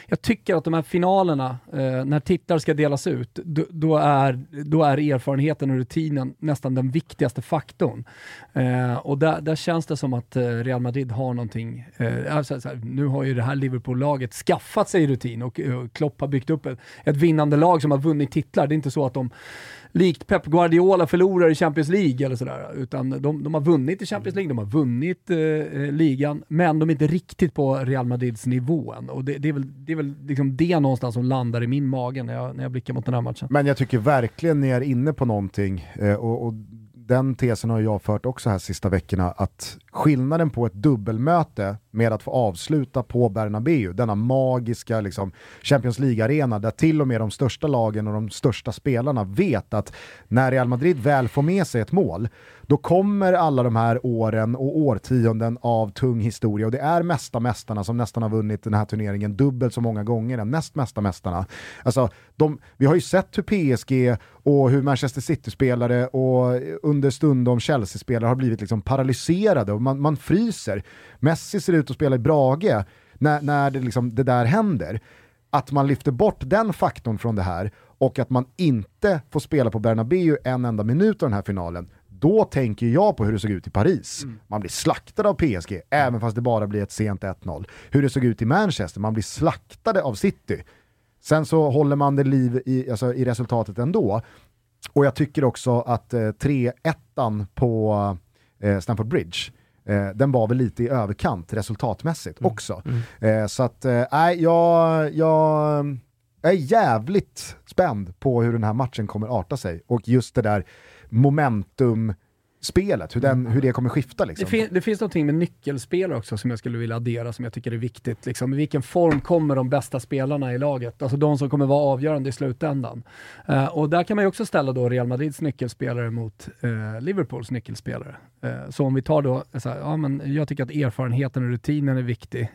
jag, tycker att de här finalerna, eh, när titlar ska delas ut, då, då, är, då är erfarenheten och rutinen nästan den viktigaste faktorn. Eh, och där, där känns det som att Real Madrid har någonting, alltså, här, nu har ju det här Liverpool-laget skaffat sig rutin och, och Klopp har byggt upp ett, ett vinnande lag som har vunnit titlar. Det är inte så att de likt Pep Guardiola förlorar i Champions League eller sådär. Utan de, de har vunnit i Champions League, de har vunnit eh, eh, ligan, men de är inte riktigt på Real Madrids nivå än. Och det, det är väl, det, är väl liksom det någonstans som landar i min mage när jag, när jag blickar mot den här matchen. Men jag tycker verkligen ni är inne på någonting. Eh, och, och den tesen har jag fört också här sista veckorna, att skillnaden på ett dubbelmöte med att få avsluta på Bernabéu, denna magiska liksom, Champions League-arena där till och med de största lagen och de största spelarna vet att när Real Madrid väl får med sig ett mål, då kommer alla de här åren och årtionden av tung historia och det är mesta mästarna som nästan har vunnit den här turneringen dubbelt så många gånger än näst mesta mästarna. Alltså, de, vi har ju sett hur PSG och hur Manchester City-spelare och understundom Chelsea-spelare har blivit liksom paralyserade och man, man fryser. Messi ser ut att spela i Brage när, när det, liksom, det där händer. Att man lyfter bort den faktorn från det här och att man inte får spela på Bernabéu en enda minut av den här finalen, då tänker jag på hur det såg ut i Paris. Mm. Man blir slaktad av PSG, även fast det bara blir ett sent 1-0. Hur det såg ut i Manchester, man blir slaktade av City. Sen så håller man det liv i, alltså, i resultatet ändå. Och jag tycker också att eh, 3-1 på eh, Stamford Bridge, eh, den var väl lite i överkant resultatmässigt mm. också. Mm. Eh, så att, nej, eh, jag, jag, jag är jävligt spänd på hur den här matchen kommer arta sig. Och just det där momentum spelet, hur, den, hur det kommer skifta. Liksom. Det, fin det finns någonting med nyckelspelare också som jag skulle vilja addera, som jag tycker är viktigt. Liksom, I vilken form kommer de bästa spelarna i laget? Alltså de som kommer vara avgörande i slutändan. Uh, och där kan man ju också ställa då Real Madrids nyckelspelare mot uh, Liverpools nyckelspelare. Uh, så om vi tar då, så här, ja, men jag tycker att erfarenheten och rutinen är viktig.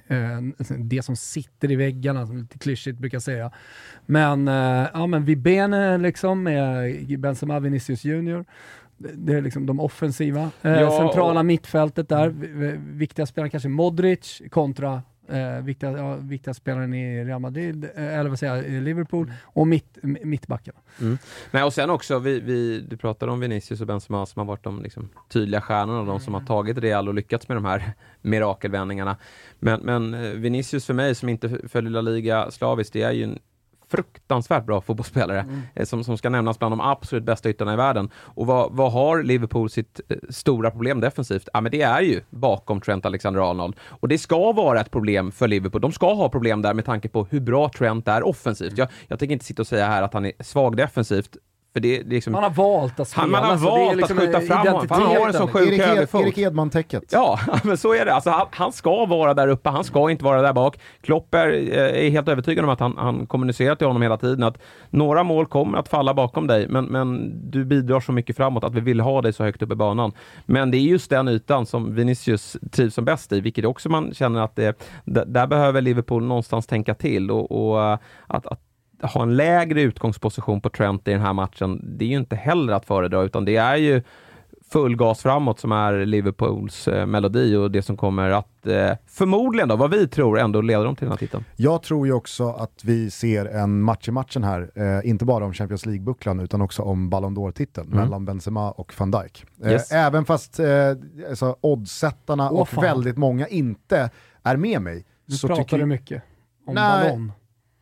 det som sitter i väggarna, som lite klyschigt brukar säga. Men, ja, men Vibene liksom med Benzema Vinicius Junior det är liksom de offensiva. Eh, ja, centrala och... mittfältet där, viktiga spelare kanske Modric kontra eh, viktiga, ja, viktiga spelaren i Real Madrid, eh, eller vad säger jag, Liverpool, mm. och mitt, mittbackarna. Mm. Nej, och sen också, vi, vi, du pratade om Vinicius och Benzema som har varit de liksom, tydliga stjärnorna, de som har mm. tagit Real och lyckats med de här mirakelvändningarna. Men, men eh, Vinicius för mig, som inte följer La Liga slaviskt, det är ju en fruktansvärt bra fotbollsspelare mm. Eh, som, som ska nämnas bland de absolut bästa ytterna i världen. Och vad, vad har Liverpool sitt eh, stora problem defensivt? Ja, men det är ju bakom Trent Alexander-Arnold. Och det ska vara ett problem för Liverpool. De ska ha problem där med tanke på hur bra Trent är offensivt. Jag, jag tänker inte sitta och säga här att han är svag defensivt, För det, det liksom, Man har valt att spela. Han- man har så det är valt liksom att skjuta en fram honom, för han har en sån sjuk Erik, högerfot. Erik Edman-täcket. Ja, men så är det. Alltså, han, han ska vara där uppe, han ska inte vara där bak. Klopp är, eh, är helt övertygad om att han, han kommunicerar till honom hela tiden att några mål kommer att falla bakom dig, men, men du bidrar så mycket framåt att vi vill ha dig så högt upp i banan. Men det är just den ytan som Vinicius trivs som bäst i, vilket också man känner att det, där behöver Liverpool någonstans tänka till och, och eh, att, att ha en lägre utgångsposition på Trent i den här matchen, det är ju inte heller att föredra, utan det är ju full gas framåt som är Liverpools eh, melodi och det som kommer att eh, förmodligen då, vad vi tror, ändå leda dem till den här titeln. Jag tror ju också att vi ser en match i matchen här, eh, inte bara om Champions League-bucklan utan också om Ballon d'Or-titeln mellan Benzema och van Dijk. Eh, Yes. Även fast eh, alltså, oddsättarna Åh, och fan. väldigt många inte är med mig. Du så pratar tycker du mycket om Nej. ballon.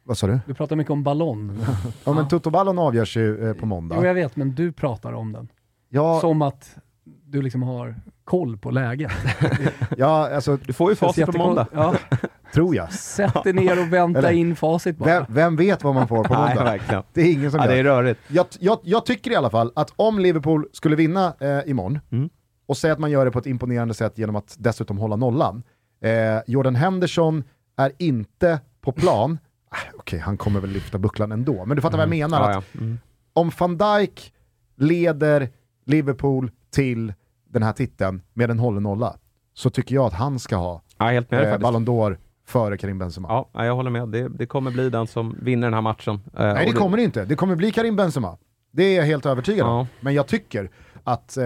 Vad sa du? Du pratar mycket om ballon. Ja, men Toto-ballon avgörs ju eh, på måndag. Jo, jag vet, men du pratar om den. Ja, Som att du liksom har koll på läget. ja, alltså, Du får ju facit på måndag. Ja, tror jag. sätt dig ner och vänta Eller- in facit bara. Vem, vem vet vad man får på Nej, måndag? verkligen. Det är ingen som Ja, gör. det är rörigt. jag, jag, jag tycker i alla fall att om Liverpool skulle vinna eh, imorgon, Mm. och säga att man gör det på ett imponerande sätt genom att dessutom hålla nollan. Eh, Jordan Henderson är inte på plan, Ah, okej han kommer väl lyfta bucklan ändå, men du fattar vad jag menar. Mm. Ja, Att ja. Mm. Om van Dijk leder Liverpool till den här titeln med en hållen nolla, så tycker jag att han ska ha Ja, helt med eh. Ballon d'Or före Karim Benzema. Ja, ja, jag håller med. Det, det kommer bli den som vinner den här matchen. Eh, Nej det kommer det inte, det kommer bli Karim Benzema. Det är jag helt övertygad om. Ja. Men jag tycker att eh,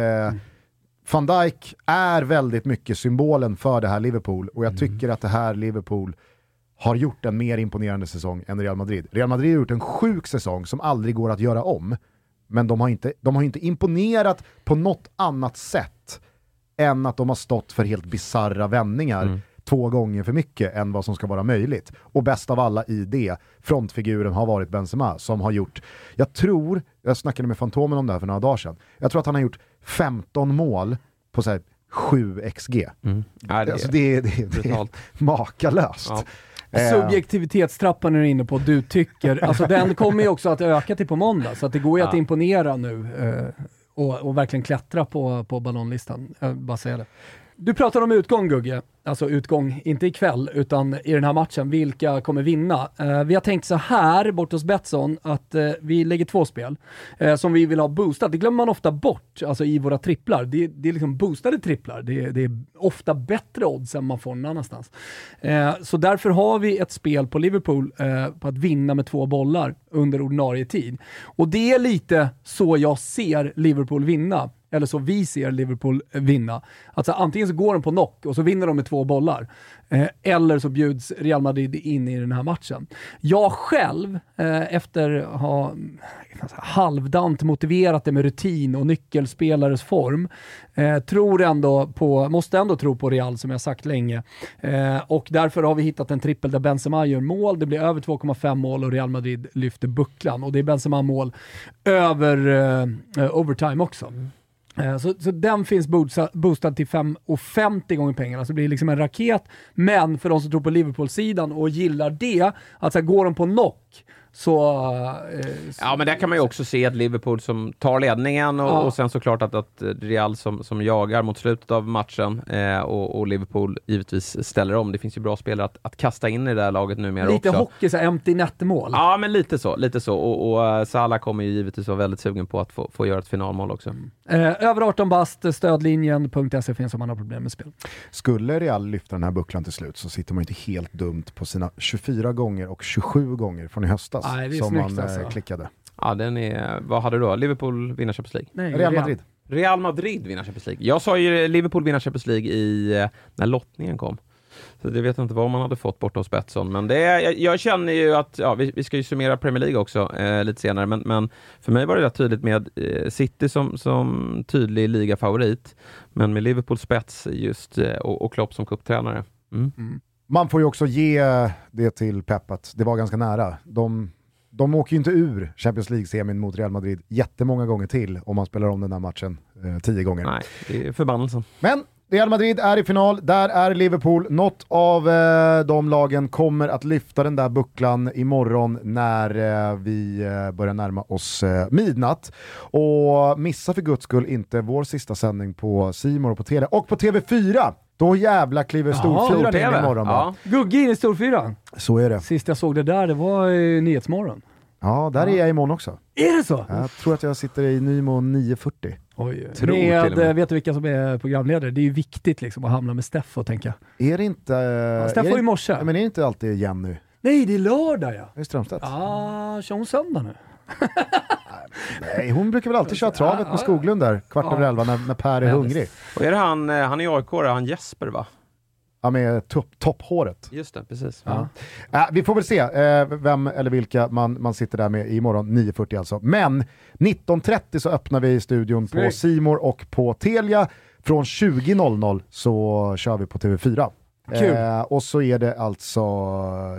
van Dijk är väldigt mycket symbolen för det här Liverpool och jag tycker att det här Liverpool har gjort en mer imponerande säsong än Real Madrid. Real Madrid har gjort en sjuk säsong som aldrig går att göra om. Men de har inte, de har inte imponerat på något annat sätt än att de har stått för helt bizarra vändningar två gånger för mycket än vad som ska vara möjligt. Och bäst av alla i det, frontfiguren har varit Benzema som har gjort, jag tror, jag snackade med Fantomen om det här för några dagar sedan, jag tror att han har gjort 15 mål på så här 7 XG. Mm. Ja, det, Alltså det, är- det, det är makalöst. Ja. Eh, Subjektivitetstrappan är du inne på, du tycker. Alltså den kommer ju också att öka till på måndag, så att det går ju att Ja. imponera nu eh, och, och verkligen klättra på, på ballonlistan. Jag bara säga det. Du pratar om utgång Gugge, alltså utgång, inte ikväll, utan i den här matchen. Vilka kommer vinna? Eh, vi har tänkt så här, bort hos Betsson, att eh, vi lägger två spel eh, som vi vill ha boostat. Det glömmer man ofta bort, alltså i våra tripplar. Det, det är liksom boostade tripplar. Det, det är ofta bättre odds än man får någon annanstans. Eh, så därför har vi ett spel på Liverpool eh, på att vinna med två bollar under ordinarie tid. Och det är lite så jag ser Liverpool vinna eller så vi ser Liverpool eh, vinna. Alltså antingen så går de på knock och så vinner de med två bollar. Eh, eller så bjuds Real Madrid in i den här matchen. Jag själv, eh, efter att ha halvdant motiverat det med rutin och nyckelspelares form, eh, tror ändå på, måste ändå tro på Real som jag sagt länge. Eh, och därför har vi hittat en trippel där Benzema gör mål, det blir över 2,5 mål och Real Madrid lyfter bucklan. Och det är Benzema mål över eh, eh, overtime också. Mm. Eh, så, så den finns boostad, till 5,50 gånger pengarna, så det blir liksom en raket. Men för de som tror på Liverpool-sidan och gillar det, att så här, går de på knock så... eh, så Ja, men där kan man ju också se ett Liverpool som tar ledningen och, Ja. och sen såklart att, att Real som, som jagar mot slutet av matchen eh, och, och Liverpool givetvis ställer om. Det finns ju bra spelare att, att kasta in i det här laget numera lite också. hockey, så empty net-mål. Ja, men lite så. Lite så. Och, och eh, Salah kommer ju givetvis vara väldigt sugen på att få, få göra ett finalmål också. Eh, över 18 bast, stödlinjen.se finns om man har problem med spel. Skulle Real lyfta den här bucklan till slut så sitter man inte helt dumt på sina 24 gånger och 27 gånger från i höstas Nej, det är som snyggt, man eh, alltså. klickade. Ja, den är... Vad hade du då? Liverpool vinner Champions League? Nej, Real Madrid. Real Madrid vinner Champions League. Jag sa ju Liverpool vinner Champions League i, eh, när lottningen kom. Så det vet jag inte vad man hade fått borta hos Betsson. Men det är, jag, jag känner ju att, ja, vi, vi ska ju summera Premier League också eh, lite senare, men, men för mig var det rätt tydligt med eh, City som, som tydlig ligafavorit, men med Liverpool spets just eh, och, och Klopp som cuptränare. Mm. Man får ju också ge det till Pep att det var ganska nära. De, de åker ju inte ur Champions League-semin mot Real Madrid jättemånga gånger till om man spelar om den här matchen eh, tio gånger. Nej, det är förbannelsen. Men Real Madrid är i final, där är Liverpool. Något av eh, de lagen kommer att lyfta den där bucklan imorgon när eh, vi eh, börjar närma oss eh, midnatt. Och missa för guds skull inte vår sista sändning på Simor och på Tele och på TV4. Då jävla kliver storfyran in imorgon. va? Ja. Gugge in i storfyran. Så är det. Sist jag såg det där, det var i Nyhetsmorgon. Ja, där är jag imorgon också. Är det så? Jag tror att jag sitter i Nymo 940. Oj, Tror med, eh, vet du vilka som är programledare? Det är ju viktigt liksom att hamna med Steffo, tänker jag. Är det inte... Ja, Steffo i morse. Men är det inte alltid Jenny Nej, det är lördag ja. i Strömstedt? Ah, kör hon söndag nu? Nej, hon brukar väl alltid köra travet med Skoglund där, kvart över elva när, när Per är Ja, hungrig. Och är det han, eh, han är AIK, han Jesper va? Ja, med topp, topphåret. Just det, precis. Ja. Äh, vi får väl se eh, vem eller vilka man, man sitter där med imorgon, 9.40 alltså. Men 19.30 så öppnar vi studion på Snyggt. Simor och på Telia. Från 20.00 så kör vi på TV4. Kul. Eh, och så är det alltså,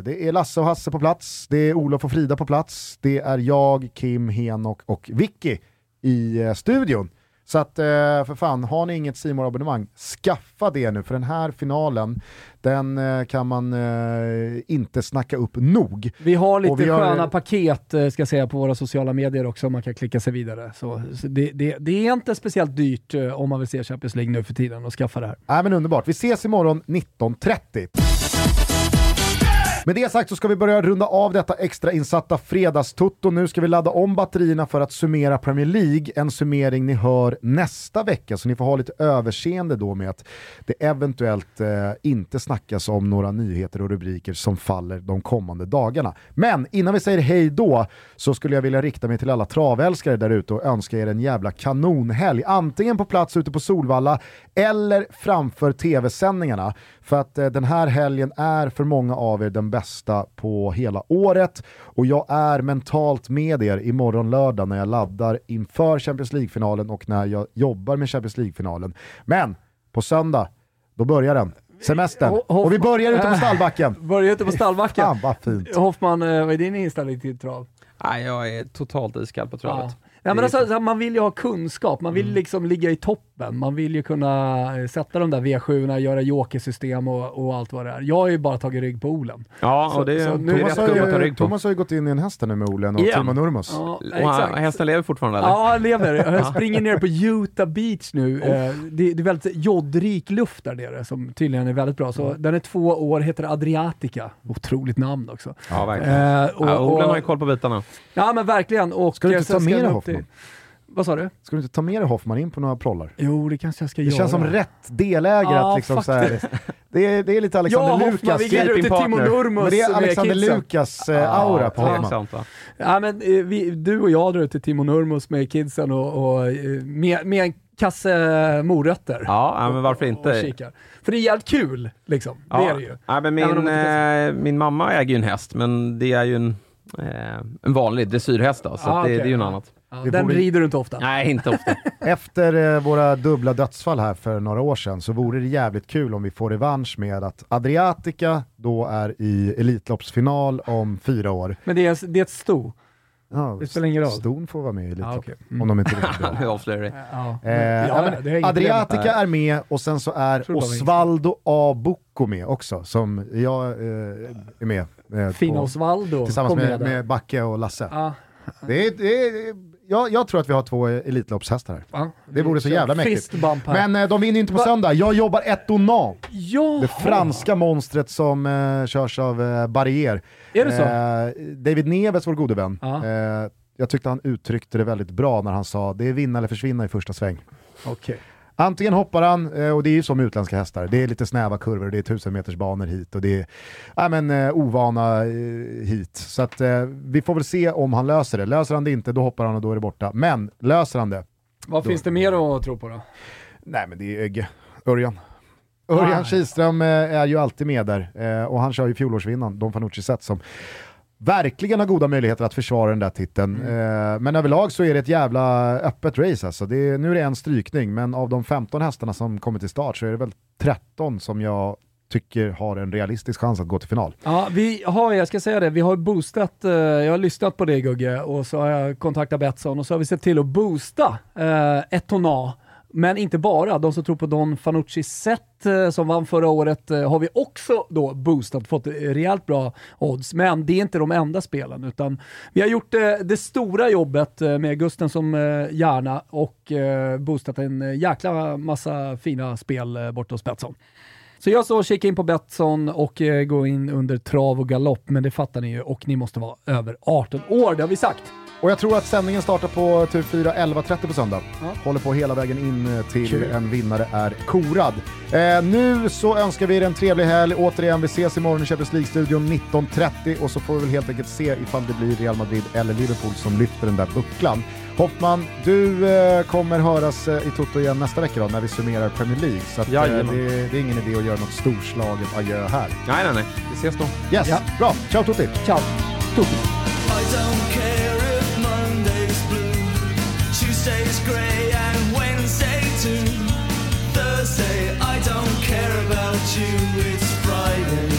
det är Lasse och Hasse på plats, det är Olof och Frida på plats, det är jag, Kim, Henok och Vicky i eh, studion. Så att eh, för fan, har ni inget simor abonnemang skaffa det nu för den här finalen, den eh, kan man eh, inte snacka upp nog. Vi har lite vi har- sköna paket eh, ska säga på våra sociala medier också, man kan klicka sig vidare. Så, det, det, det är inte speciellt dyrt om man vill se Champions League nu för tiden och skaffa det här. Nej men underbart, vi ses imorgon 19.30. Med det sagt så ska vi börja runda av detta extra insatta fredagstutto. Nu ska vi ladda om batterierna för att summera Premier League, en summering ni hör nästa vecka, så ni får ha lite överseende då med att det eventuellt eh, inte snackas om några nyheter och rubriker som faller de kommande dagarna. Men innan vi säger hej då så skulle jag vilja rikta mig till alla travälskare där ute och önska er en jävla kanonhelg. Antingen på plats ute på Solvalla eller framför tv-sändningarna. För att eh, den här helgen är för många av er den bästa på hela året. Och jag är mentalt med er imorgon lördag när jag laddar inför Champions League-finalen och när jag jobbar med Champions League-finalen. Men på söndag, då börjar den. Semestern. Ho- Hoff- Och vi börjar ute på stallbacken. Börjar ute på stallbacken. Fan vad fint. Hoffman, eh, vad är din inställning till trav? Nej, jag är totalt iskall på travet. Ja, men alltså, så man vill ju ha kunskap, man vill Mm. liksom ligga i toppen, man vill ju kunna eh, sätta de där V7, göra jokersystem och, och allt vad det är. Jag har ju bara tagit rygg på Olen. Ja, Så- och det är, så det är Thomas rätt har, gubbe att ta ju, rygg på. Thomas har ju gått in i en häst här nu med Olen och Igen. Timo Nurmos. Ja, Och hästen lever fortfarande eller? Ja, han lever. Jag springer ner på Utah Beach nu. Eh, Det, det är väldigt jodrik luft där nere som tydligen är väldigt bra. Så den är två år, heter Adriatica. Otroligt namn också. Ja, verkligen. Eh, och, ja, Olen har ju koll på bitarna. ja men verkligen. Och Ska du inte sen ta med dig Hoffman? Vad sa du? Ska du inte ta med dig Hoffman in på några prollar? Jo, det kanske jag ska Det göra. känns som rätt delägare Ja, att liksom så här, det, är, det är lite Alexander Ja, Hoffman, Lukas, vi glider ut till Timo. Nurmos men det är Alexander kidsen. Lukas eh, aura på Hoffman. Va? Ja, men, eh, vi, du och jag drar ut till Timo Nurmos med kidsen och, och eh, med, med en kasse morötter. Ja, ja, men varför Och inte? kikar. För det är jävligt kul, liksom. Det är det ju. Ja, men min, det eh, min mamma äger ju en häst, men det är ju en, eh, en vanlig dressyrhäst då, så Ah, att det, okej. det är ju något annat. Ja, den vi- rider du inte ofta. Nej, inte ofta. Efter eh, våra dubbla dödsfall här för några år sedan så vore det jävligt kul om vi får revansch med att Adriatica då är i Elitloppsfinal om fyra år. Men det är, det är ett sto. Ja, Det spelar ingen roll. Ston får vara med i Elitlopp, Ah, okej. Mm. om de inte är riktigt bra. Vi avslöjar det. Ja. Eh, jag Adriatica problem är med och sen så är Osvaldo A. Bucco med också, som jag eh, är med. Eh, Fina på- Osvaldo Tillsammans med, där. med Backe och Lasse. Ja, Det är, det är, jag, jag tror att vi har två Elitloppshästar här. ja. Det vore så jävla mäktigt. Men eh, de vinner ju inte på Va- söndag. Jag jobbar Etonant, ja. det franska monstret som eh, körs av eh, Barrier. Är det så? Eh, David Neves, vår gode vän. Eh, jag tyckte han uttryckte det väldigt bra när han sa det är vinna eller försvinna i första sväng. Okej. Antingen hoppar han, eh, och det är ju som utländska hästar, det är lite snäva kurvor, det är tusen meters banor hit och det är ja, men, eh, ovana eh, hit. Så att, vi får väl se om han löser det. Löser han det inte, då hoppar han och då är det borta. Men löser han det, Vad finns det mer att tro på då? nej men det är Ögge, Örjan. Örjan Ah. Kihlström är ju alltid med där och han kör ju fjolårsvinnaren, Don Fanucci Zet, som verkligen har goda möjligheter att försvara den där titeln. Mm. Eh, men överlag så är det ett jävla öppet race alltså. Det är, nu är det en strykning, men av de 15 hästarna som kommer till start så är det väl 13 som jag tycker har en realistisk chans att gå till final. Ja, vi har, jag ska säga det, vi har boostat, eh, jag har lyssnat på det Gugge och så har jag kontaktat Betsson och så har vi sett till att boosta eh, ett tonnage men inte bara, de som tror på Don Fanucci Zet eh, som vann förra året eh, har vi också då boostat, fått eh, rejält bra odds. Men det är inte de enda spelen, utan vi har gjort det stora jobbet med Gusten som hjärna och boostat en jäkla massa fina spel bort borta hos Betsson. Så jag så kika in på Betsson och gå in under trav och galopp, men det fattar ni ju och ni måste vara över 18 år, det har vi sagt. Och jag tror att sändningen startar på TV4 11.30 på söndag. Håller på hela vägen in eh, till Kul. en vinnare är korad. Eh, nu så önskar vi er en trevlig helg. Återigen, vi ses imorgon i Champions League-studion 19.30 och så får vi väl helt enkelt se ifall det blir Real Madrid eller Liverpool som lyfter den där bucklan. Hoffman, du eh, kommer höras eh, i Toto igen nästa vecka då, när vi summerar Premier League. Så att, eh, det, det är ingen idé att göra något storslaget adjö här. Nej, nej, nej. Vi ses då. Yes, Ja. bra. Ciao Tutti! Ciao! Tutti. I don't grey and Wednesday too. Thursday, I don't care about you, it's Friday.